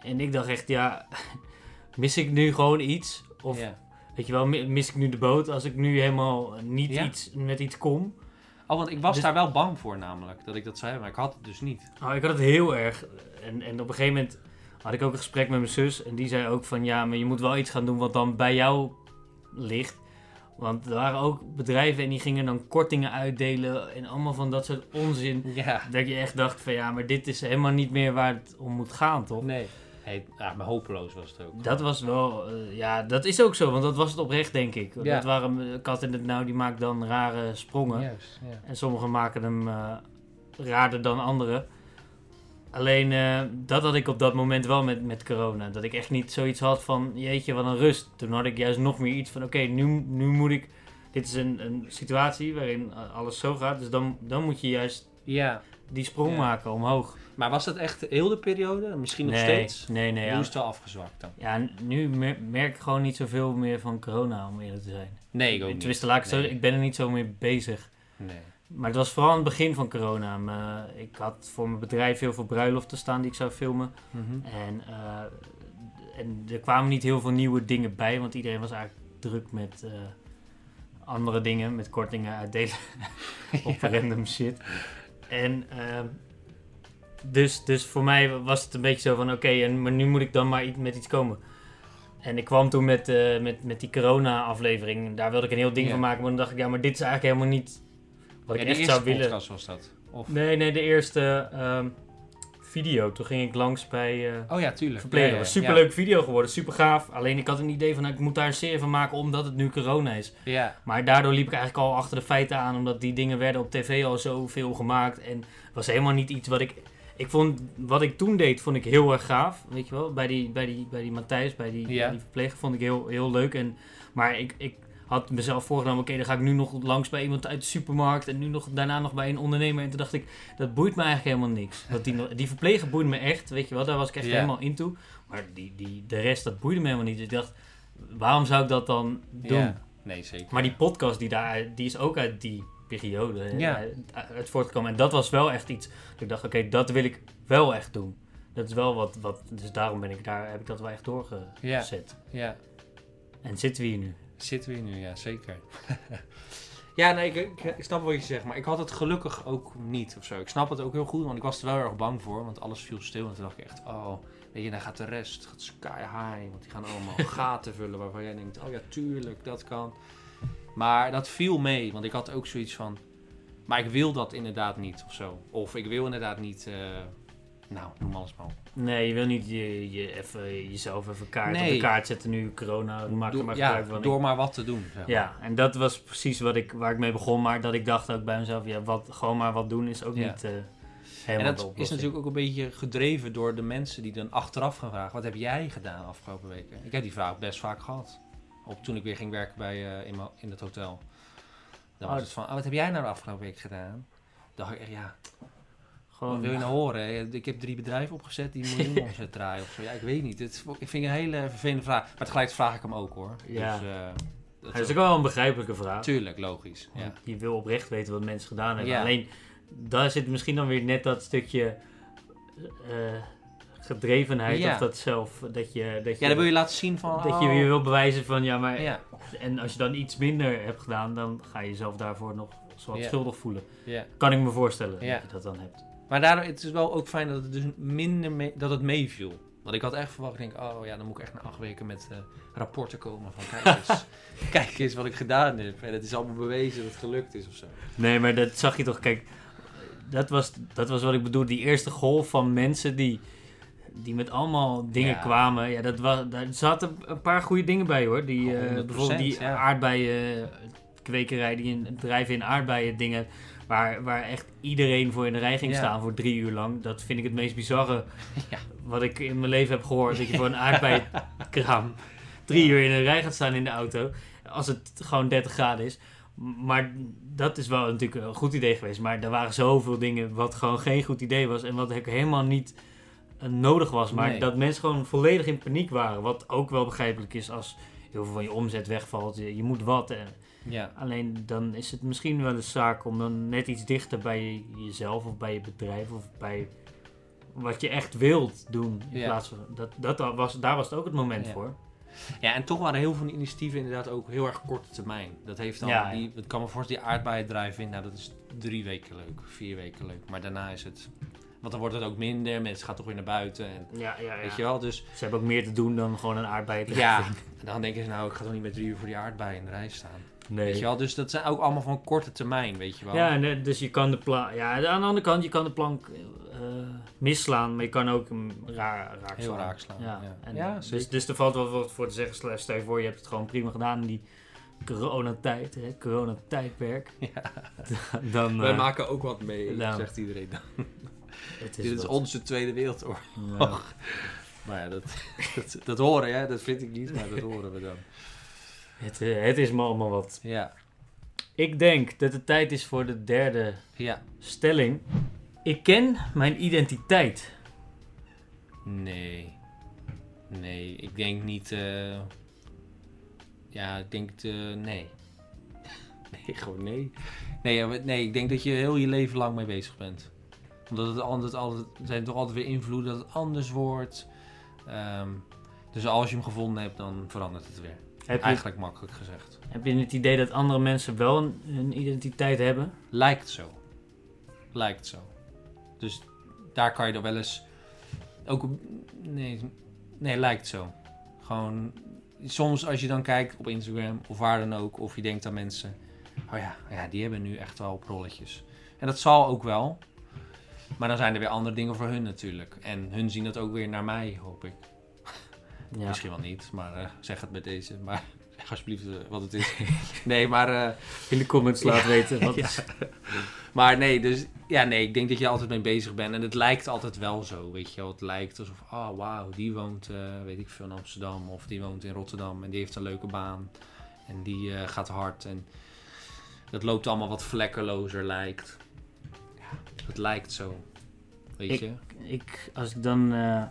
En ik dacht echt, ja, mis ik nu gewoon iets? Of Ja. weet je wel, mi- mis ik nu de boot als ik nu helemaal niet Ja. iets, met iets kom? Oh, want ik was Dus- daar wel bang voor namelijk, dat ik dat zei. Maar ik had het dus niet. Nou, ik had het heel erg. En, en op een gegeven moment had ik ook een gesprek met mijn zus. En die zei ook van ja, maar je moet wel iets gaan doen wat dan bij jou ligt. Want er waren ook bedrijven en die gingen dan kortingen uitdelen. En allemaal van dat soort onzin. Ja. Dat je echt dacht van ja, maar dit is helemaal niet meer waar het om moet gaan, toch? Nee. Hey, ja, maar hopeloos was het ook. Dat was wel, eh, ja, dat is ook zo, want dat was het oprecht, denk ik. Ja. Dat waren, eh, Kat in het Nou, die maakt dan rare sprongen. Juist, ja. En sommigen maken hem eh raarder dan anderen. Alleen eh, dat had ik op dat moment wel met, met corona. Dat ik echt niet zoiets had van, jeetje, wat een rust. Toen had ik juist nog meer iets van, oké, nu, nu moet ik... Dit is een, een situatie waarin alles zo gaat. Dus dan, dan moet je juist Ja. die sprong Ja. maken omhoog. Maar was dat echt heel de periode? Misschien nog nee, steeds? nee, nee. nu Ja, is het wel afgezwakt dan? ja, nu mer- merk ik gewoon niet zoveel meer van corona, om eerlijk te zijn. Nee, ik ook niet. Tenminste, laat ik, zo, ik ben er niet zo mee bezig. Nee. Maar het was vooral aan het begin van corona. Me- ik had voor mijn bedrijf heel veel bruiloften staan die ik zou filmen. Mhm. En, eh, en er kwamen niet heel veel nieuwe dingen bij, want iedereen was eigenlijk druk met eh, andere dingen, met kortingen uitdelen op random shit. En ehm, dus, dus voor mij was het een beetje zo van oké, en maar nu moet ik dan maar iets- met iets komen. En ik kwam toen met, eh, met, met die corona-aflevering. Daar wilde ik een heel ding Ja. van maken. Maar dan dacht ik, ja, maar dit is eigenlijk helemaal niet wat Ja, ik echt zou willen. podcast was dat? Of... Nee, nee, de eerste ehm, video. Toen ging ik langs bij eh Oh ja, tuurlijk. Verpleger. Ja, ja, was ja. een superleuke video geworden, super gaaf. Alleen ik had een idee van, nou, ik moet daar een serie van maken omdat het nu corona is. Ja, Maar daardoor liep ik eigenlijk al achter de feiten aan, omdat die dingen werden op tv al zoveel gemaakt. En het was helemaal niet iets wat ik... Ik vond, wat ik toen deed, vond ik heel erg gaaf, weet je wel. Bij die, bij die, bij die Matthijs, bij die, Ja. die verpleger, vond ik heel, heel leuk. En, maar ik, ik had mezelf voorgenomen, oké, dan ga ik nu nog langs bij iemand uit de supermarkt. En nu nog, daarna nog bij een ondernemer. En toen dacht ik, dat boeit me eigenlijk helemaal niks. Want die, die verpleger boeide me echt, weet je wel. Daar was ik echt Ja. helemaal into. Maar die, die, de rest, dat boeide me helemaal niet. Dus ik dacht, waarom zou ik dat dan doen? ja. Nee, zeker. Maar die podcast die daar, die is ook uit die periode Ja. uit, uit voortgekomen. En dat was wel echt iets. Dat ik dacht, oké, dat wil ik wel echt doen. Dat is wel wat, wat. Dus daarom ben ik daar, heb ik dat wel echt doorgezet. Ja, En zitten we hier nu? zitten we hier nu, ja, zeker. Ja, nee, ik, ik, ik snap wat je zegt, maar ik had het gelukkig ook niet of zo. Ik snap het ook heel goed, want ik was er wel erg bang voor, want alles viel stil. En toen dacht ik echt, oh, weet je, dan gaat de rest, gaat sky high, want die gaan allemaal gaten vullen waarvan jij denkt, oh ja, tuurlijk, dat kan. Maar dat viel mee, want ik had ook zoiets van, maar ik wil dat inderdaad niet of zo. Of ik wil inderdaad niet, eh, nou, noem alles maar op. Nee, je wil niet je, je even, jezelf even kaart op de kaart zetten nu corona. Maak er Door- maar ja, gebruik van. door maar wat te doen. Zeg maar. Ja, en dat was precies wat ik, waar ik mee begon. Maar dat ik dacht ook bij mezelf, ja, wat, gewoon maar wat doen is ook Ja. niet En helemaal de dat is natuurlijk ook een beetje gedreven door de mensen die dan achteraf gaan vragen: wat heb jij gedaan de afgelopen weken? Ik heb die vraag best vaak gehad. Op, toen ik weer ging werken bij, eh, in, in het hotel. Dan was Oh. het van: oh, wat heb jij nou de afgelopen week gedaan? Dacht ik echt, ja, wat Gewoon, wil je nou horen? Ik heb drie bedrijven opgezet die een miljoen omzet draaien of zo. Ja, ik weet niet. Het, ik vind het een hele vervelende vraag. Maar tegelijk vraag ik hem ook hoor. Ja. Dus, eh, dat dat is ook wel een begrijpelijke vraag. Tuurlijk, logisch. Ja. Je wil oprecht weten wat mensen gedaan hebben. Ja. Alleen, daar zit misschien dan weer net dat stukje eh, gedrevenheid. Ja. Of dat zelf, dat je... Dat je, ja, dan wil je laten zien van. dat je oh, weer wil bewijzen van, ja, maar... Ja, En als je dan iets minder hebt gedaan, dan ga je jezelf daarvoor nog zo wat schuldig voelen. ja. Kan ik me voorstellen Ja. dat je dat dan hebt. Maar daardoor het is wel ook fijn dat het dus minder mee- dat het meeviel. Want ik had echt verwacht, ik denk, oh ja, dan moet ik echt na acht weken met eh, rapporten komen van kijk eens, kijk eens wat ik gedaan heb. En het is allemaal bewezen dat het gelukt is of zo. Nee, maar dat zag je toch, kijk, dat was, dat was wat ik bedoel, die eerste golf van mensen die, die met allemaal dingen Ja. kwamen. Ja, dat was, daar zaten een paar goede dingen bij hoor. Die, eh, 100%, bijvoorbeeld die ja. aardbeien kwekerij, die bedrijf in aardbeien dingen, waar, waar echt iedereen voor in de rij ging Ja. staan voor drie uur lang. Dat vind ik het meest bizarre Ja. wat ik in mijn leven heb gehoord. Dat je voor een aardbeienkraam drie uur in een rij gaat staan in de auto. Als het gewoon 30 graden is. Maar dat is wel natuurlijk een goed idee geweest. Maar er waren zoveel dingen wat gewoon geen goed idee was. En wat ook helemaal niet eh, nodig was. Maar Nee. dat mensen gewoon volledig in paniek waren. Wat ook wel begrijpelijk is als heel veel van je omzet wegvalt. Je, je moet wat. En Ja, alleen dan is het misschien wel een zaak om dan net iets dichter bij jezelf of bij je bedrijf of bij wat je echt wilt doen. In Ja. plaats van dat, dat was, daar was het ook het moment Ja. voor. ja, en toch waren heel veel initiatieven inderdaad ook heel erg korte termijn. Dat heeft dan, Ja, die, ik kan me voorstellen, die aardbeien drive in, nou dat is drie weken leuk, vier weken leuk. Maar daarna is het, want dan wordt het ook minder, mensen gaan toch weer naar buiten. En, Ja, ja, ja. Weet je wel, dus Ze hebben ook meer te doen dan gewoon een aardbei te ja. En dan denken ze, nou ik ga toch niet met drie uur voor die aardbeien in de rij staan. Nee. Weet je wel, dus dat zijn ook allemaal van korte termijn, weet je wel. Ja, eh, dus je kan de plank. Ja, aan de andere kant, je kan de plank eh, misslaan, maar je kan ook hem raar, raak Heel slaan. raak slaan, Ja, ja. En, Ja, dus, dus er valt wel wat voor te zeggen. Stel je voor, je hebt het gewoon prima gedaan in die coronatijd, hè, coronatijdperk. Ja. Dan, Wij eh, maken ook wat mee, nou. zegt iedereen dan. Dit is onze Tweede Wereldoorlog. Ja. Maar ja, dat, dat, dat horen, hè? dat vind ik niet, maar dat horen we dan. het, eh, het is me allemaal wat. Ja, Ik denk dat het tijd is voor de derde ja. stelling. Ik ken mijn identiteit. Nee. Nee, ik denk niet. eh, Ja, ik denk. eh, nee. Nee, gewoon nee. Nee, nee, ik denk dat je heel je leven lang mee bezig bent. Omdat het altijd, altijd, zijn toch altijd weer invloeden dat het anders wordt. Ehm, dus als je hem gevonden hebt, dan verandert het weer. Je, Eigenlijk makkelijk gezegd. heb je het idee dat andere mensen wel een, een identiteit hebben? Lijkt zo. Lijkt zo. Dus daar kan je dan wel eens. Ook. Nee, nee, lijkt zo. Gewoon. Soms als je dan kijkt op Instagram of waar dan ook, of je denkt aan mensen. Oh ja, ja die hebben nu echt wel prolletjes. En dat zal ook wel. Maar dan zijn er weer andere dingen voor hun natuurlijk. En hun zien dat ook weer naar mij, hoop ik. Ja. Misschien wel niet, maar eh, zeg het met deze. Maar zeg alsjeblieft eh, wat het is. nee, maar. eh, In de comments laat weten. Wat Ja. is, Maar nee, dus ja, nee, ik denk dat je altijd mee bezig bent. En het lijkt altijd wel zo, weet je wel. Het lijkt alsof, oh wauw, die woont, weet ik veel, in Amsterdam. Of die woont in Rotterdam en die heeft een leuke baan. En die gaat hard. En dat loopt allemaal wat vlekkelozer, lijkt. Het lijkt zo, weet je. ik, als ik dan eh,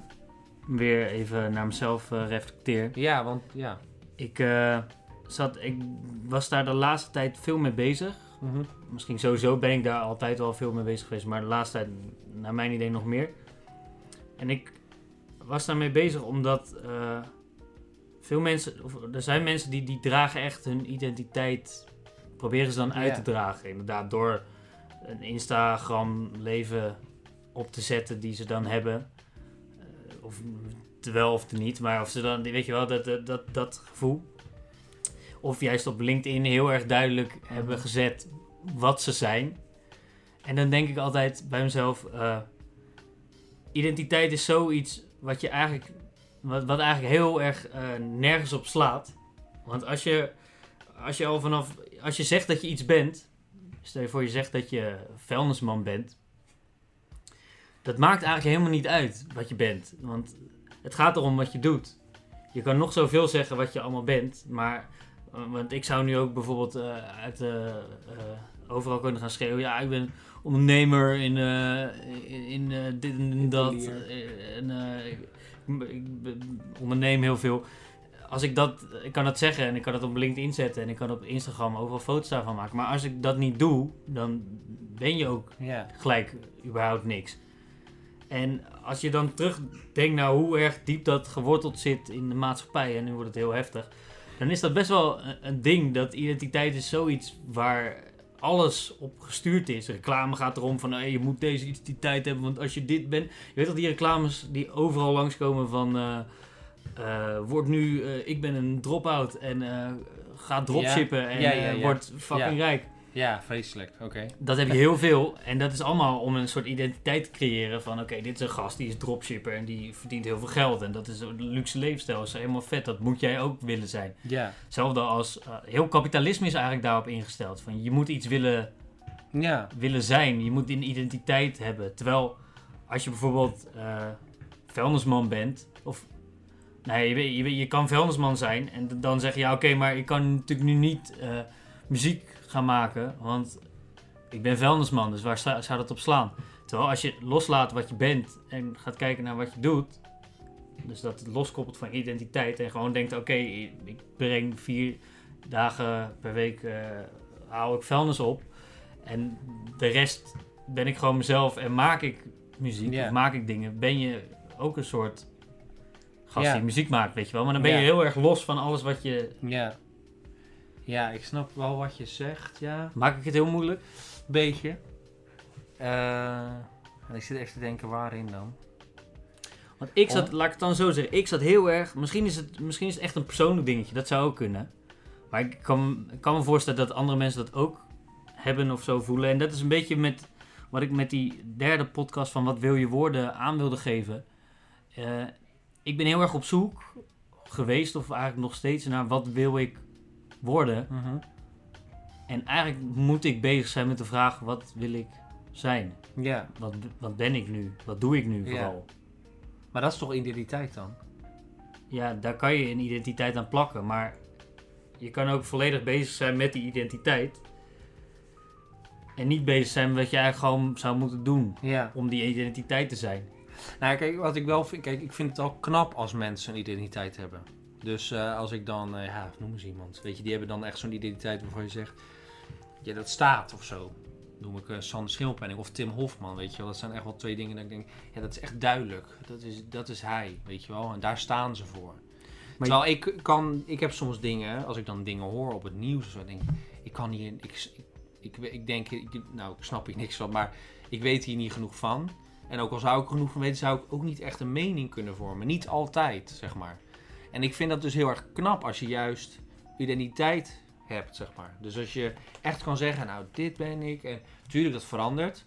weer even naar mezelf eh, reflecteer. Ja, want ja. Ik, eh, zat, ik was daar de laatste tijd veel mee bezig. Mhm. Misschien sowieso ben ik daar altijd wel veel mee bezig geweest. Maar de laatste tijd, naar mijn idee, nog meer. En ik was daarmee bezig omdat veel mensen... Of, er zijn mensen die, die dragen echt hun identiteit proberen ze dan uit te dragen. Inderdaad, door een Instagram leven op te zetten die ze dan hebben. Eh, of terwijl of niet, maar of ze dan, weet je wel, dat, dat, dat, dat gevoel. Of juist op LinkedIn heel erg duidelijk hebben gezet wat ze zijn. En dan denk ik altijd bij mezelf, eh, identiteit is zoiets wat je eigenlijk, wat, wat eigenlijk heel erg eh, nergens op slaat. Want als je, als je al vanaf, als je zegt dat je iets bent, stel je voor je zegt dat je vuilnisman bent, dat maakt eigenlijk helemaal niet uit wat je bent. Want het gaat erom wat je doet. Je kan nog zoveel zeggen wat je allemaal bent, maar eh, want ik zou nu ook bijvoorbeeld eh, uit eh, overal kunnen gaan schreeuwen. Ja, ik ben ondernemer in, in, in, dit en dat. En, ik, ik onderneem heel veel. Als ik dat, ik kan dat zeggen en ik kan het op LinkedIn zetten en ik kan op Instagram overal foto's daarvan maken. Maar als ik dat niet doe, dan ben je ook Ja. gelijk überhaupt niks. En als je dan terugdenkt naar hoe erg diep dat geworteld zit in de maatschappij, en nu wordt het heel heftig, dan is dat best wel een, ding. Dat identiteit is zoiets waar alles op gestuurd is. Reclame gaat erom van hey, je moet deze identiteit hebben, want als je dit bent. Je weet dat die reclames die overal langskomen van. eh eh, word nu, eh, ik ben een drop-out en eh, ga dropshippen en Ja, ja, eh, ja. word fucking rijk. Ja, vreselijk. Oké. Dat heb je heel veel. En dat is allemaal om een soort identiteit te creëren van... Oké, dit is een gast, die is dropshipper en die verdient heel veel geld. En dat is een luxe leefstijl. Dat is helemaal vet. Dat moet jij ook willen zijn. Ja. Hetzelfde als... heel kapitalisme is eigenlijk daarop ingesteld. Van je moet iets willen, Ja. willen zijn. Je moet een identiteit hebben. Terwijl als je bijvoorbeeld eh vuilnisman bent... Of nee, je, je, kan vuilnisman zijn. En dan zeg je... Ja, oké, maar ik kan natuurlijk nu niet eh, muziek gaan maken. Want ik ben vuilnisman, dus waar zou dat op slaan? Terwijl als je loslaat wat je bent en gaat kijken naar wat je doet, dus dat het loskoppelt van identiteit en gewoon denkt: oké, ik breng vier dagen per week, eh haal ik vuilnis op en de rest ben ik gewoon mezelf en maak ik muziek of maak ik dingen, ben je ook een soort gast Ja. die muziek maakt, weet je wel? Maar dan ben je Ja. heel erg los van alles wat je. Ja. Ja, ik snap wel wat je zegt, ja. Maak ik het heel moeilijk? Beetje. En ik zit even te denken waarin dan. Want ik zat, Om? laat ik het dan zo zeggen, ik zat heel erg, misschien is het, misschien is het echt een persoonlijk dingetje, dat zou ook kunnen. Maar ik kan, ik kan me voorstellen dat andere mensen dat ook hebben of zo voelen. En dat is een beetje met wat ik met die derde podcast van Wat wil je worden aan wilde geven. Eh, ik ben heel erg op zoek geweest, of eigenlijk nog steeds, naar wat wil ik worden. En eigenlijk moet ik bezig zijn met de vraag, wat wil ik zijn? Ja, Wat, wat ben ik nu? Wat doe ik nu vooral? maar dat is toch identiteit dan? Ja, daar kan je een identiteit aan plakken, maar je kan ook volledig bezig zijn met die identiteit. En niet bezig zijn met wat je eigenlijk gewoon zou moeten doen om die identiteit te zijn. Nou, kijk, wat ik wel vind, kijk, ik vind het al knap als mensen een identiteit hebben. Dus eh, als ik dan, eh, ja, noem eens iemand, weet je, die hebben dan echt zo'n identiteit waarvan je zegt, ja, dat staat of zo. Noem ik eh, Sander Schimmelpenning of Tim Hofman, weet je wel. Dat zijn echt wel twee dingen dat ik denk, ja, dat is echt duidelijk. Dat is, dat is hij, weet je wel. En daar staan ze voor. Terwijl ik kan, ik heb soms dingen, als ik dan dingen hoor op het nieuws of zo, denk ik, ik kan hier, ik, ik, ik, ik denk, ik, nou, ik snap hier niks van, maar ik weet hier niet genoeg van. En ook al zou ik genoeg van weten, zou ik ook niet echt een mening kunnen vormen. Niet altijd, zeg maar. En ik vind dat dus heel erg knap als je juist identiteit hebt, zeg maar. Dus als je echt kan zeggen, nou, dit ben ik. En natuurlijk, dat verandert.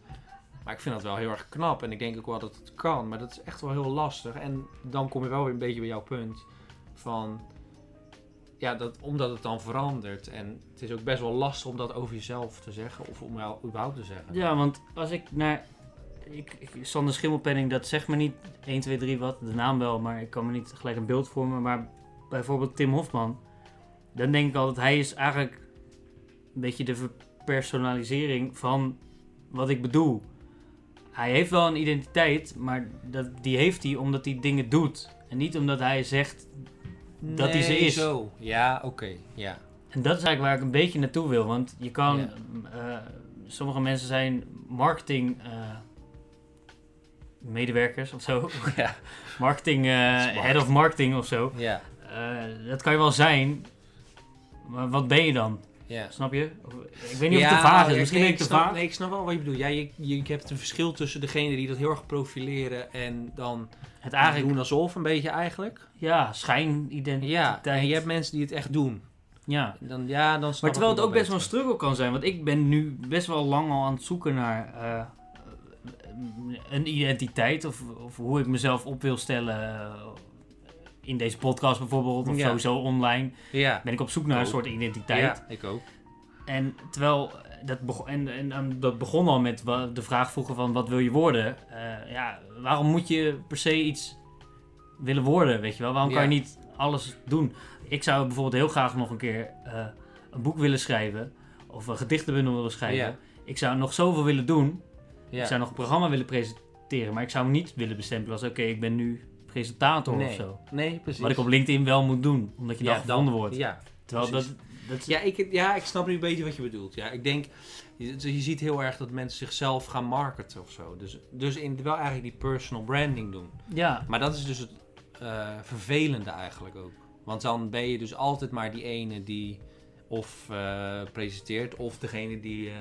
Maar ik vind dat wel heel erg knap. En ik denk ook wel dat het kan. Maar dat is echt wel heel lastig. En dan kom je wel weer een beetje bij jouw punt. Van, ja, dat, omdat het dan verandert. En het is ook best wel lastig om dat over jezelf te zeggen. Of om jou überhaupt te zeggen. Ja, want als ik naar... Ik, ik, Sander Schimmelpenning, dat zegt me niet 1, 2, 3 wat. De naam wel, maar ik kan me niet gelijk een beeld vormen. Maar bijvoorbeeld Tim Hofman. Dan denk ik altijd, hij is eigenlijk een beetje de verpersonalisering van wat ik bedoel. Hij heeft wel een identiteit, maar dat, die heeft hij omdat hij dingen doet. En niet omdat hij zegt dat hij ze is. zo. Ja, oké. Ja. En dat is eigenlijk waar ik een beetje naartoe wil. Want je kan... Ja. eh, sommige mensen zijn marketing... eh, medewerkers of zo. Ja. marketing... eh, head of marketing of zo. Ja. Eh, dat kan je wel zijn. Maar wat ben je dan? Ja. Snap je? Ik weet niet of het te vaag is. ik- Misschien nee, ik te snap, vaag. Nee, ik snap wel wat je bedoelt. Ja, je, je, je hebt een verschil tussen degene die dat heel erg profileren en dan Het eigenlijk, doen alsof een beetje eigenlijk. ja, schijnidentiteit. Ja, en je hebt mensen die het echt doen. Ja. Dan, ja, dan Maar terwijl het ook best wel een struggle kan zijn. Want ik ben nu best wel lang al aan het zoeken naar eh, een identiteit. Of, of hoe ik mezelf op wil stellen. eh, In deze podcast bijvoorbeeld. Of Ja. sowieso online. Ja, Ben ik op zoek naar een soort identiteit. ja, ik ook. En terwijl eh, dat, begon, en, en, en dat begon al met de vraag vroegen van wat wil je worden? Eh, ja, waarom moet je per se iets willen worden, weet je wel? Waarom kan Ja. je niet alles doen? Ik zou bijvoorbeeld heel graag nog een keer een boek willen schrijven. Of een gedichtenbundel willen schrijven. Ja. Ik zou nog zoveel willen doen. Ja. Ik zou nog een programma willen presenteren. Maar ik zou me niet willen bestempelen als oké, ik ben nu presentator nee. of zo. Nee, precies. Wat ik op LinkedIn wel moet doen. Omdat je dan Ja, gevonden wordt. Ja, Terwijl precies. dat, dat is- Ja ik, ja, ik snap nu een beetje wat je bedoelt. Ja, ik denk, je, je ziet heel erg dat mensen zichzelf gaan marketen of zo. Dus, dus in, wel eigenlijk die personal branding doen. ja, Maar dat is dus het eh, vervelende eigenlijk ook. Want dan ben je dus altijd maar die ene die of eh, presenteert, of degene die eh,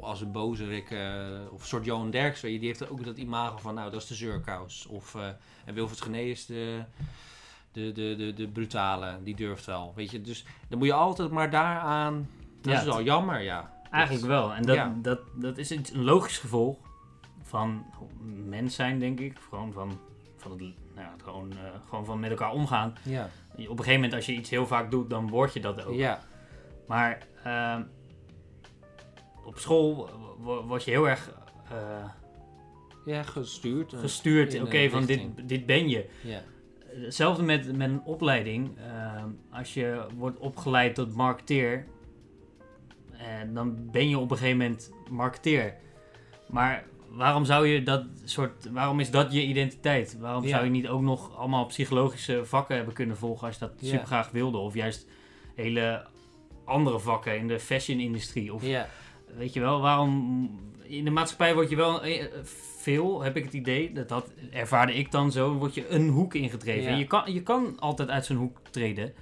als een bozerik, eh of een soort Johan Derks, weet je, die heeft ook dat imago van, nou, dat is de zeurkous. Of, eh, en Wilfried Genee is de, de, de, de, de brutale, die durft wel, weet je. Dus dan moet je altijd maar daaraan, dat Ja, is wel jammer, ja. Eigenlijk wel. En dat, Ja. dat, dat is een logisch gevolg van mens zijn, denk ik. Gewoon van, van, het, nou gewoon, eh, gewoon van met elkaar omgaan. Ja, Op een gegeven moment, als je iets heel vaak doet, dan word je dat ook. ja, Maar ehm, op school word je heel erg eh, ja gestuurd. eh, gestuurd. Oké, een van dit, richting. dit ben je. Ja, Hetzelfde met, met een opleiding. Als je wordt opgeleid tot marketeer, dan ben je op een gegeven moment marketeer. Maar waarom zou je dat soort, waarom is dat je identiteit? Waarom Ja. zou je niet ook nog allemaal psychologische vakken hebben kunnen volgen als je dat Ja. super graag wilde? Of juist hele andere vakken in de fashion-industrie? Of ja, Weet je wel, waarom... In de maatschappij word je wel eh, veel, heb ik het idee, dat, dat ervaarde ik dan zo, word je een hoek ingedreven. Ja. En je kan, je kan altijd uit zo'n hoek treden.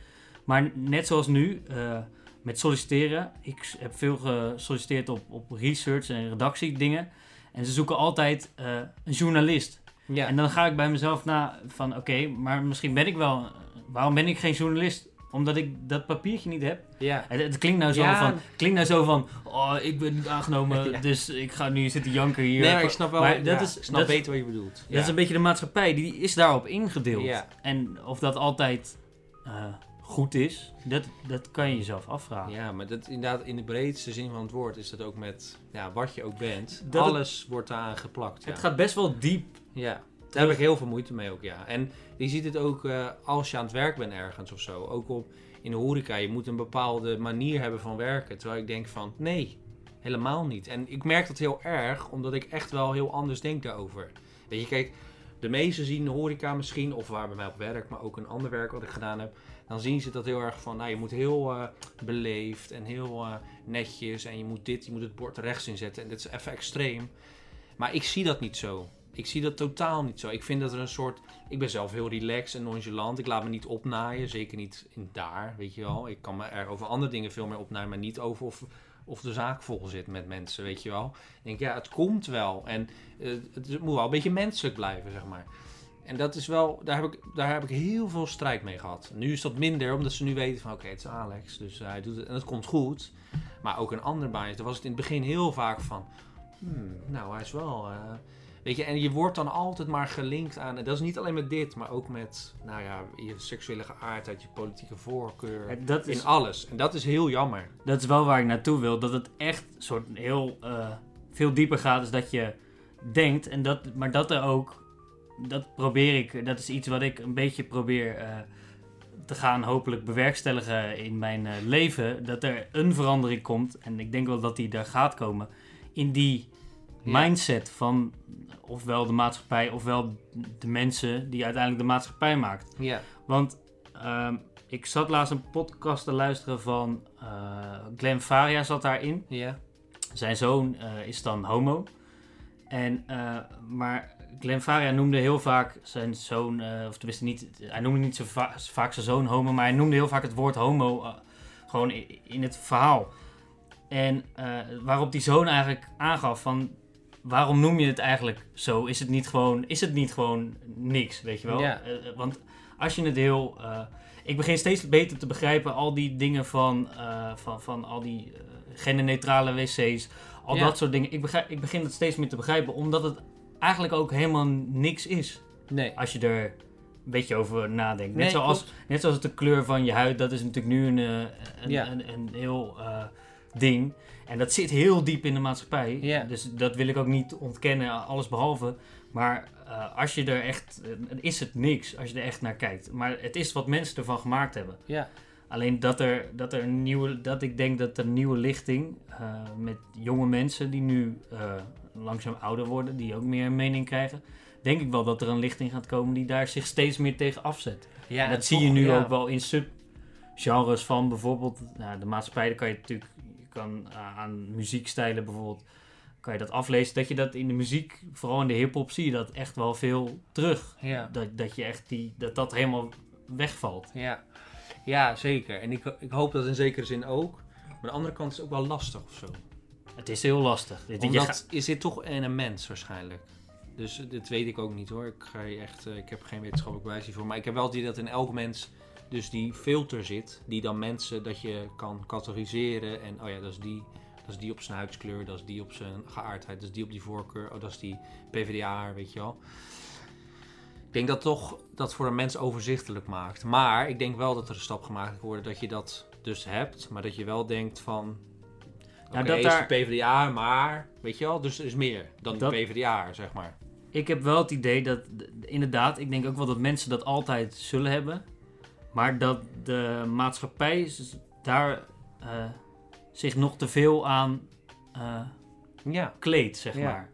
Maar net zoals nu, eh, met solliciteren. Ik heb veel gesolliciteerd op, op research en redactiedingen. En ze zoeken altijd eh, een journalist. ja. En dan ga ik bij mezelf na van, oké, maar misschien ben ik wel... Waarom ben ik geen journalist? Omdat ik dat papiertje niet heb. ja. Het, het klinkt nou zo Ja. van, klinkt nou zo van, oh, ik ben niet aangenomen, Ja. dus ik ga nu zitten janken hier. Nee, maar ik snap wel. Maar dat is- ik snap dat beter wat je bedoelt. Dat is een beetje de maatschappij, die is daarop ingedeeld. En of dat altijd eh, goed is, dat, dat kan je jezelf afvragen. Ja, maar dat inderdaad in de breedste zin van het woord is dat ook met ja, wat je ook bent. Dat het- alles wordt daaraan geplakt. Ja. Het gaat best wel diep. ja, daar heb ik heel veel moeite mee ook, ja. En je ziet het ook eh, als je aan het werk bent ergens of zo. Ook op, in de horeca, je moet een bepaalde manier hebben van werken. Terwijl ik denk van, nee, helemaal niet. En ik merk dat heel erg, omdat ik echt wel heel anders denk daarover. Weet je, kijk, de meesten zien de horeca misschien, of waar bij mij op werk, maar ook een ander werk wat ik gedaan heb. Dan zien ze dat heel erg van, nou je moet heel eh, beleefd en heel eh, netjes en je moet dit, je moet het bord rechts inzetten. En dit is even extreem. Maar ik zie dat niet zo. Ik zie dat totaal niet zo. Ik vind dat er een soort. Ik ben zelf heel relaxed en nonchalant. Ik laat me niet opnaaien. Zeker niet in daar, weet je wel. Ik kan me er over andere dingen veel meer opnaaien, maar niet over of, of de zaak vol zit met mensen, weet je wel. Ik denk, ja, het komt wel. En eh, het moet wel een beetje menselijk blijven, zeg maar. En dat is wel, daar heb, ik, daar heb ik heel veel strijd mee gehad. Nu is dat minder, omdat ze nu weten van, oké, het is Alex, dus hij doet het en het komt goed. Maar ook een ander baantje, daar was het in het begin heel vaak van, hmm, nou, hij is wel... eh, Weet je, en je wordt dan altijd maar gelinkt aan, en dat is niet alleen met dit, maar ook met, nou ja, je seksuele geaardheid, je politieke voorkeur, Dat is, in alles. En dat is heel jammer. dat is wel waar ik naartoe wil. Dat het echt soort heel eh, veel dieper gaat dan dat je denkt. En dat, maar dat er ook, dat probeer ik, dat is iets wat ik een beetje probeer eh, te gaan hopelijk bewerkstelligen in mijn eh, leven. Dat er een verandering komt. En ik denk wel dat die er gaat komen. In die. Mindset van ofwel de maatschappij ofwel de mensen die uiteindelijk de maatschappij maakt. Ja. Want ehm, ik zat laatst een podcast te luisteren van eh Glenn Faria zat daarin. Ja. Zijn zoon eh, is dan homo. En, eh, maar Glenn Faria noemde heel vaak zijn zoon, of tenminste niet, hij noemde niet zo va- vaak zijn zoon homo, maar hij noemde heel vaak het woord homo Gewoon i- in het verhaal. En waarop die zoon eigenlijk aangaf van... Waarom noem je het eigenlijk zo? Is het niet gewoon, is het niet gewoon niks, weet je wel? Ja. Eh, eh, want als je het heel... eh, ik begin steeds beter te begrijpen al die dingen van, van, van al die genderneutrale wc's. Al Ja. dat soort dingen. Ik, begrijp, ik begin het steeds meer te begrijpen, omdat het eigenlijk ook helemaal niks is. Nee. Als je er een beetje over nadenkt. Net, Nee, zoals, net zoals de kleur van je huid, dat is natuurlijk nu een, een, Ja. een, een heel eh, ding. En dat zit heel diep in de maatschappij. Dus dat wil ik ook niet ontkennen, alles behalve. Maar eh, als je er echt, eh, is het niks als je er echt naar kijkt. Maar het is wat mensen ervan gemaakt hebben. Ja. Alleen dat er, dat er een nieuwe, dat ik denk dat er een nieuwe lichting eh, met jonge mensen die nu langzaam ouder worden, die ook meer een mening krijgen, denk ik wel dat er een lichting gaat komen die daar zich steeds meer tegen afzet. Ja, en dat zie toch, je nu ja. ook wel in subgenres van bijvoorbeeld nou, de maatschappij. Daar kan je natuurlijk je kan uh, aan muziekstijlen bijvoorbeeld kan je dat aflezen. Dat je dat in de muziek, vooral in de hip-hop, zie je dat echt wel veel terug. Ja. Dat, dat je echt die, dat dat helemaal wegvalt. Ja. ja, zeker. En ik, ik hoop dat in zekere zin ook. Maar aan de andere kant is het ook wel lastig of zo. Het is heel lastig. Omdat gaat- is dit toch in een mens waarschijnlijk. Dus eh, dit weet ik ook niet hoor. Ik, ga echt, eh, ik heb geen wetenschappelijk bewijs hiervoor. Maar ik heb wel het idee dat in elk mens dus die filter zit. Die dan mensen, dat je kan categoriseren. En oh ja, dat is die, dat is die op zijn huidskleur. Dat is die op zijn geaardheid. Dat is die op die voorkeur. Oh, dat is die PvdA, weet je wel. Ik denk dat toch dat voor een mens overzichtelijk maakt. Maar ik denk wel dat er een stap gemaakt moet worden dat je dat dus hebt. Maar dat je wel denkt van... Oké, dat is daar- de PvdA, maar weet je wel, dus er is meer dan Dat- de PvdA, zeg maar. Ik heb wel het idee dat, inderdaad, ik denk ook wel dat mensen dat altijd zullen hebben. Maar dat de maatschappij daar eh, zich nog te veel aan eh, Ja. kleedt, zeg Ja. maar.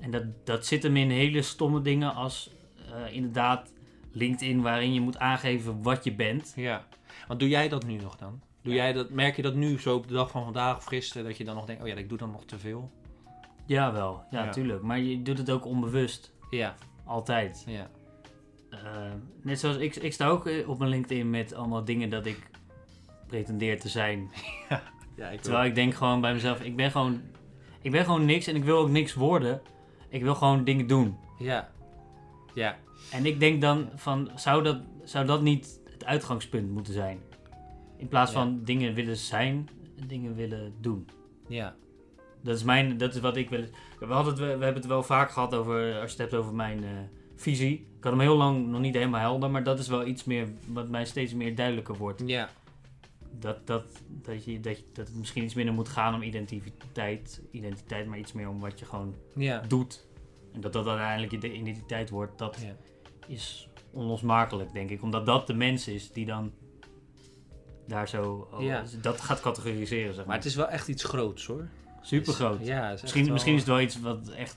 En dat, dat zit hem in hele stomme dingen als eh, inderdaad LinkedIn, waarin je moet aangeven wat je bent. ja. Want doe jij dat nu nog dan? Doe jij dat, merk je dat nu zo op de dag van vandaag of gisteren, dat je dan nog denkt, oh ja, ik doe dan nog te veel? Jawel, ja, Ja. tuurlijk. Maar je doet het ook onbewust. Ja, Altijd. ja. Eh, net zoals ik, ik sta ook eh, op mijn LinkedIn met allemaal dingen dat ik pretendeer te zijn. ja ik Terwijl ik denk gewoon bij mezelf, ik ben gewoon, ik ben gewoon niks en ik wil ook niks worden. Ik wil gewoon dingen doen. Ja. Ja. En ik denk dan van, zou dat, zou dat niet het uitgangspunt moeten zijn? In plaats Ja. van dingen willen zijn, dingen willen doen. Ja. Dat is, mijn, dat is wat ik wil. We, hadden het, we hebben het wel vaak gehad over, als je het hebt over mijn eh, visie. Ik had hem heel lang nog niet helemaal helder, maar dat is wel iets meer wat mij steeds meer duidelijker wordt. Ja. Dat, dat, dat, je, dat, je, dat het misschien iets minder moet gaan om identiteit, identiteit, maar iets meer om wat je gewoon Ja. doet. En dat dat uiteindelijk je identiteit wordt, dat Ja. is onlosmakelijk, denk ik. Omdat dat de mens is die dan daar zo oh, Ja. dat gaat categoriseren, zeg Maar maar. het is wel echt iets groots hoor. Super groot. Ja, is Misschien, wel- misschien is het wel iets wat echt,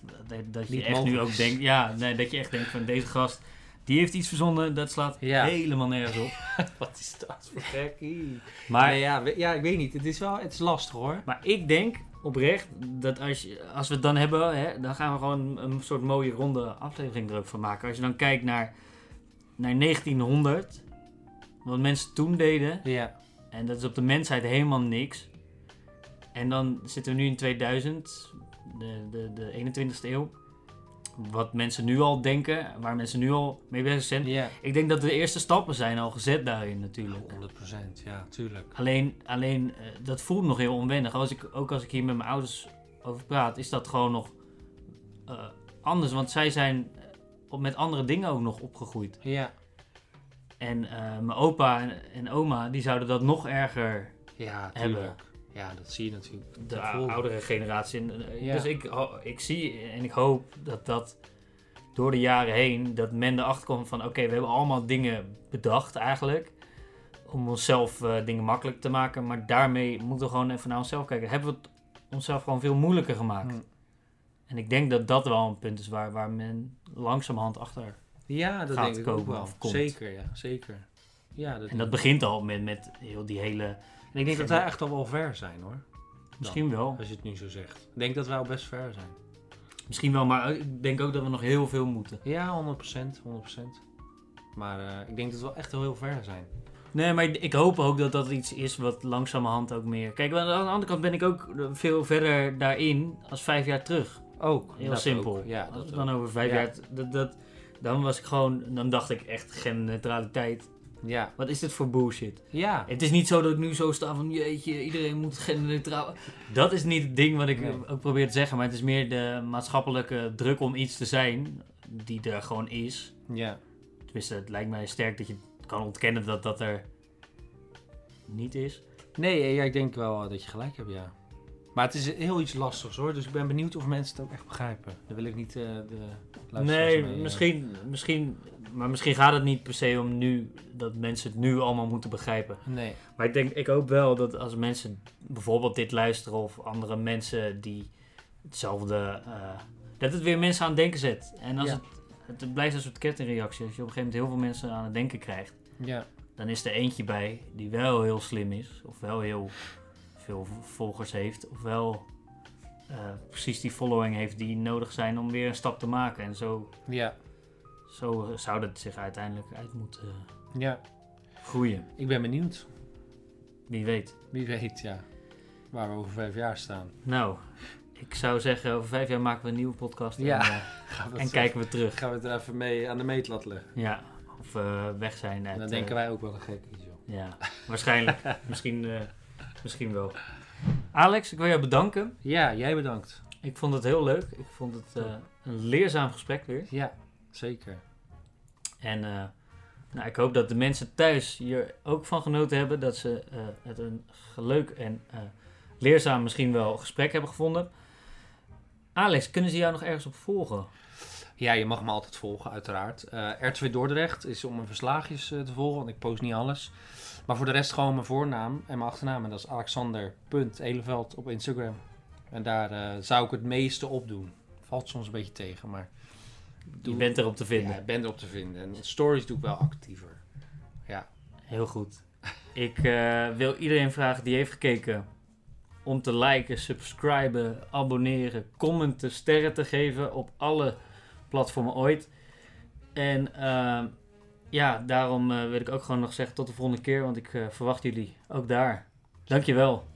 dat, je Niet echt nu ook denkt, ja, nee, dat je echt denkt van deze gast, die heeft iets verzonnen, dat slaat Ja. helemaal nergens op. Wat is dat voor gekkie? Maar, Nee, ja, ja, ik weet niet. Het is wel, het is lastig hoor. maar ik denk oprecht dat als, je, als we het dan hebben, hè, dan gaan we gewoon een soort mooie ronde aflevering er ook van maken. Als je dan kijkt naar, naar 1900, wat mensen toen deden, Ja. en dat is op de mensheid helemaal niks. En dan zitten we nu in 2000, de, de, de 21ste eeuw. Wat mensen nu al denken, waar mensen nu al mee bezig zijn. Ik denk dat de eerste stappen zijn al gezet daarin natuurlijk. 100%, ja, tuurlijk. Alleen, alleen eh, dat voelt nog heel onwennig. Als ik, ook als ik hier met mijn ouders over praat, is dat gewoon nog eh, anders. Want zij zijn eh, met andere dingen ook nog opgegroeid. Ja. En mijn opa en, en oma, die zouden dat nog erger Ja, Hebben. Ja, dat zie je natuurlijk. de Daarvoor. oudere generatie. En, eh, Ja. Dus ik, ik zie en ik hoop dat dat door de jaren heen, dat men erachter komt van oké, we hebben allemaal dingen bedacht eigenlijk. Om onszelf eh, dingen makkelijk te maken. Maar daarmee moeten we gewoon even naar onszelf kijken. Hebben we het onszelf gewoon veel moeilijker gemaakt. Hm. En ik denk dat dat wel een punt is waar, waar men langzamerhand achter. Ja, dat gaat denk ik ook komen wel. of komt. Zeker, ja, zeker. Ja, dat En dat begint al met, met heel die hele... En ik denk dat wij echt al wel ver zijn hoor. Misschien wel. Als je het nu zo zegt. Ik denk dat wij al best ver zijn. Misschien wel, maar ik denk ook dat we nog heel veel moeten. Ja, 100%. 100%. Maar eh, ik denk dat we echt al heel ver zijn. Nee, maar ik hoop ook dat dat iets is wat langzamerhand ook meer... Kijk, aan de andere kant ben ik ook veel verder daarin als vijf jaar terug. Ook. Heel simpel. ook. Ja, Als dat ook. dan over vijf Ja. jaar... Dat, dat, dan was ik gewoon... Dan dacht ik echt genderneutraliteit. Ja. Wat is dit voor bullshit? Ja. Het is niet zo dat ik nu zo sta van... Jeetje, iedereen moet genderneutraal... Dat is niet het ding wat ik Nee. ook probeer te zeggen. Maar het is meer de maatschappelijke druk om iets te zijn... Die er gewoon is. Ja. Tenminste, het lijkt mij sterk dat je kan ontkennen dat dat er niet is. Nee, ja, ik denk wel dat je gelijk hebt, ja. Maar het is heel iets lastigs hoor, dus ik ben benieuwd of mensen het ook echt begrijpen. Daar wil ik niet eh, de Nee, mee, eh, misschien, misschien, maar misschien gaat het niet per se om nu dat mensen het nu allemaal moeten begrijpen. Nee. Maar ik denk, ik hoop wel dat als mensen bijvoorbeeld dit luisteren of andere mensen die hetzelfde, eh, dat het weer mensen aan het denken zet. En als Ja. het, het blijft een soort kettingreactie. Als je op een gegeven moment heel veel mensen aan het denken krijgt, Ja. dan is er eentje bij die wel heel slim is, of wel heel veel volgers heeft, of wel eh, precies die following heeft die nodig zijn om weer een stap te maken. En zo, Ja. Zo zou dat zich uiteindelijk uit moeten Ja. groeien. Ik ben benieuwd. Wie weet. Wie weet, ja. Waar we over vijf jaar staan. Nou, ik zou zeggen, over vijf jaar maken we een nieuwe podcast. Ja. En, eh, Gaan we en het- kijken we terug. Gaan we het er even mee aan de meetlat leggen. Ja, of we weg zijn. Uit, dan eh, denken wij ook wel een gek is, joh. Ja, waarschijnlijk. misschien, eh, misschien wel. Alex, ik wil jou bedanken. Ja, jij bedankt. Ik vond het heel leuk. Ik vond het eh, een leerzaam gesprek weer. Ja, zeker. En eh, nou, ik hoop dat de mensen thuis hier ook van genoten hebben. Dat ze eh, het een leuk en eh, leerzaam misschien wel gesprek hebben gevonden. Alex, kunnen ze jou nog ergens op volgen? Ja, je mag me altijd volgen, uiteraard. Eh R2 Dordrecht is om mijn verslaagjes eh, te volgen, want ik post niet alles. Maar voor de rest gewoon mijn voornaam en mijn achternaam. En dat is alexander.eleveld op Instagram. En daar zou ik het meeste op doen. Valt soms een beetje tegen, maar... Je bent erop te vinden. Ja, ik ben erop te vinden. En stories doe ik wel actiever. Ja. Heel goed. Ik eh, wil iedereen vragen die heeft gekeken om te liken, subscriben, abonneren, commenten, sterren te geven op alle platformen ooit. En eh, ja, daarom eh, wil ik ook gewoon nog zeggen tot de volgende keer, want ik verwacht jullie ook daar. Dankjewel.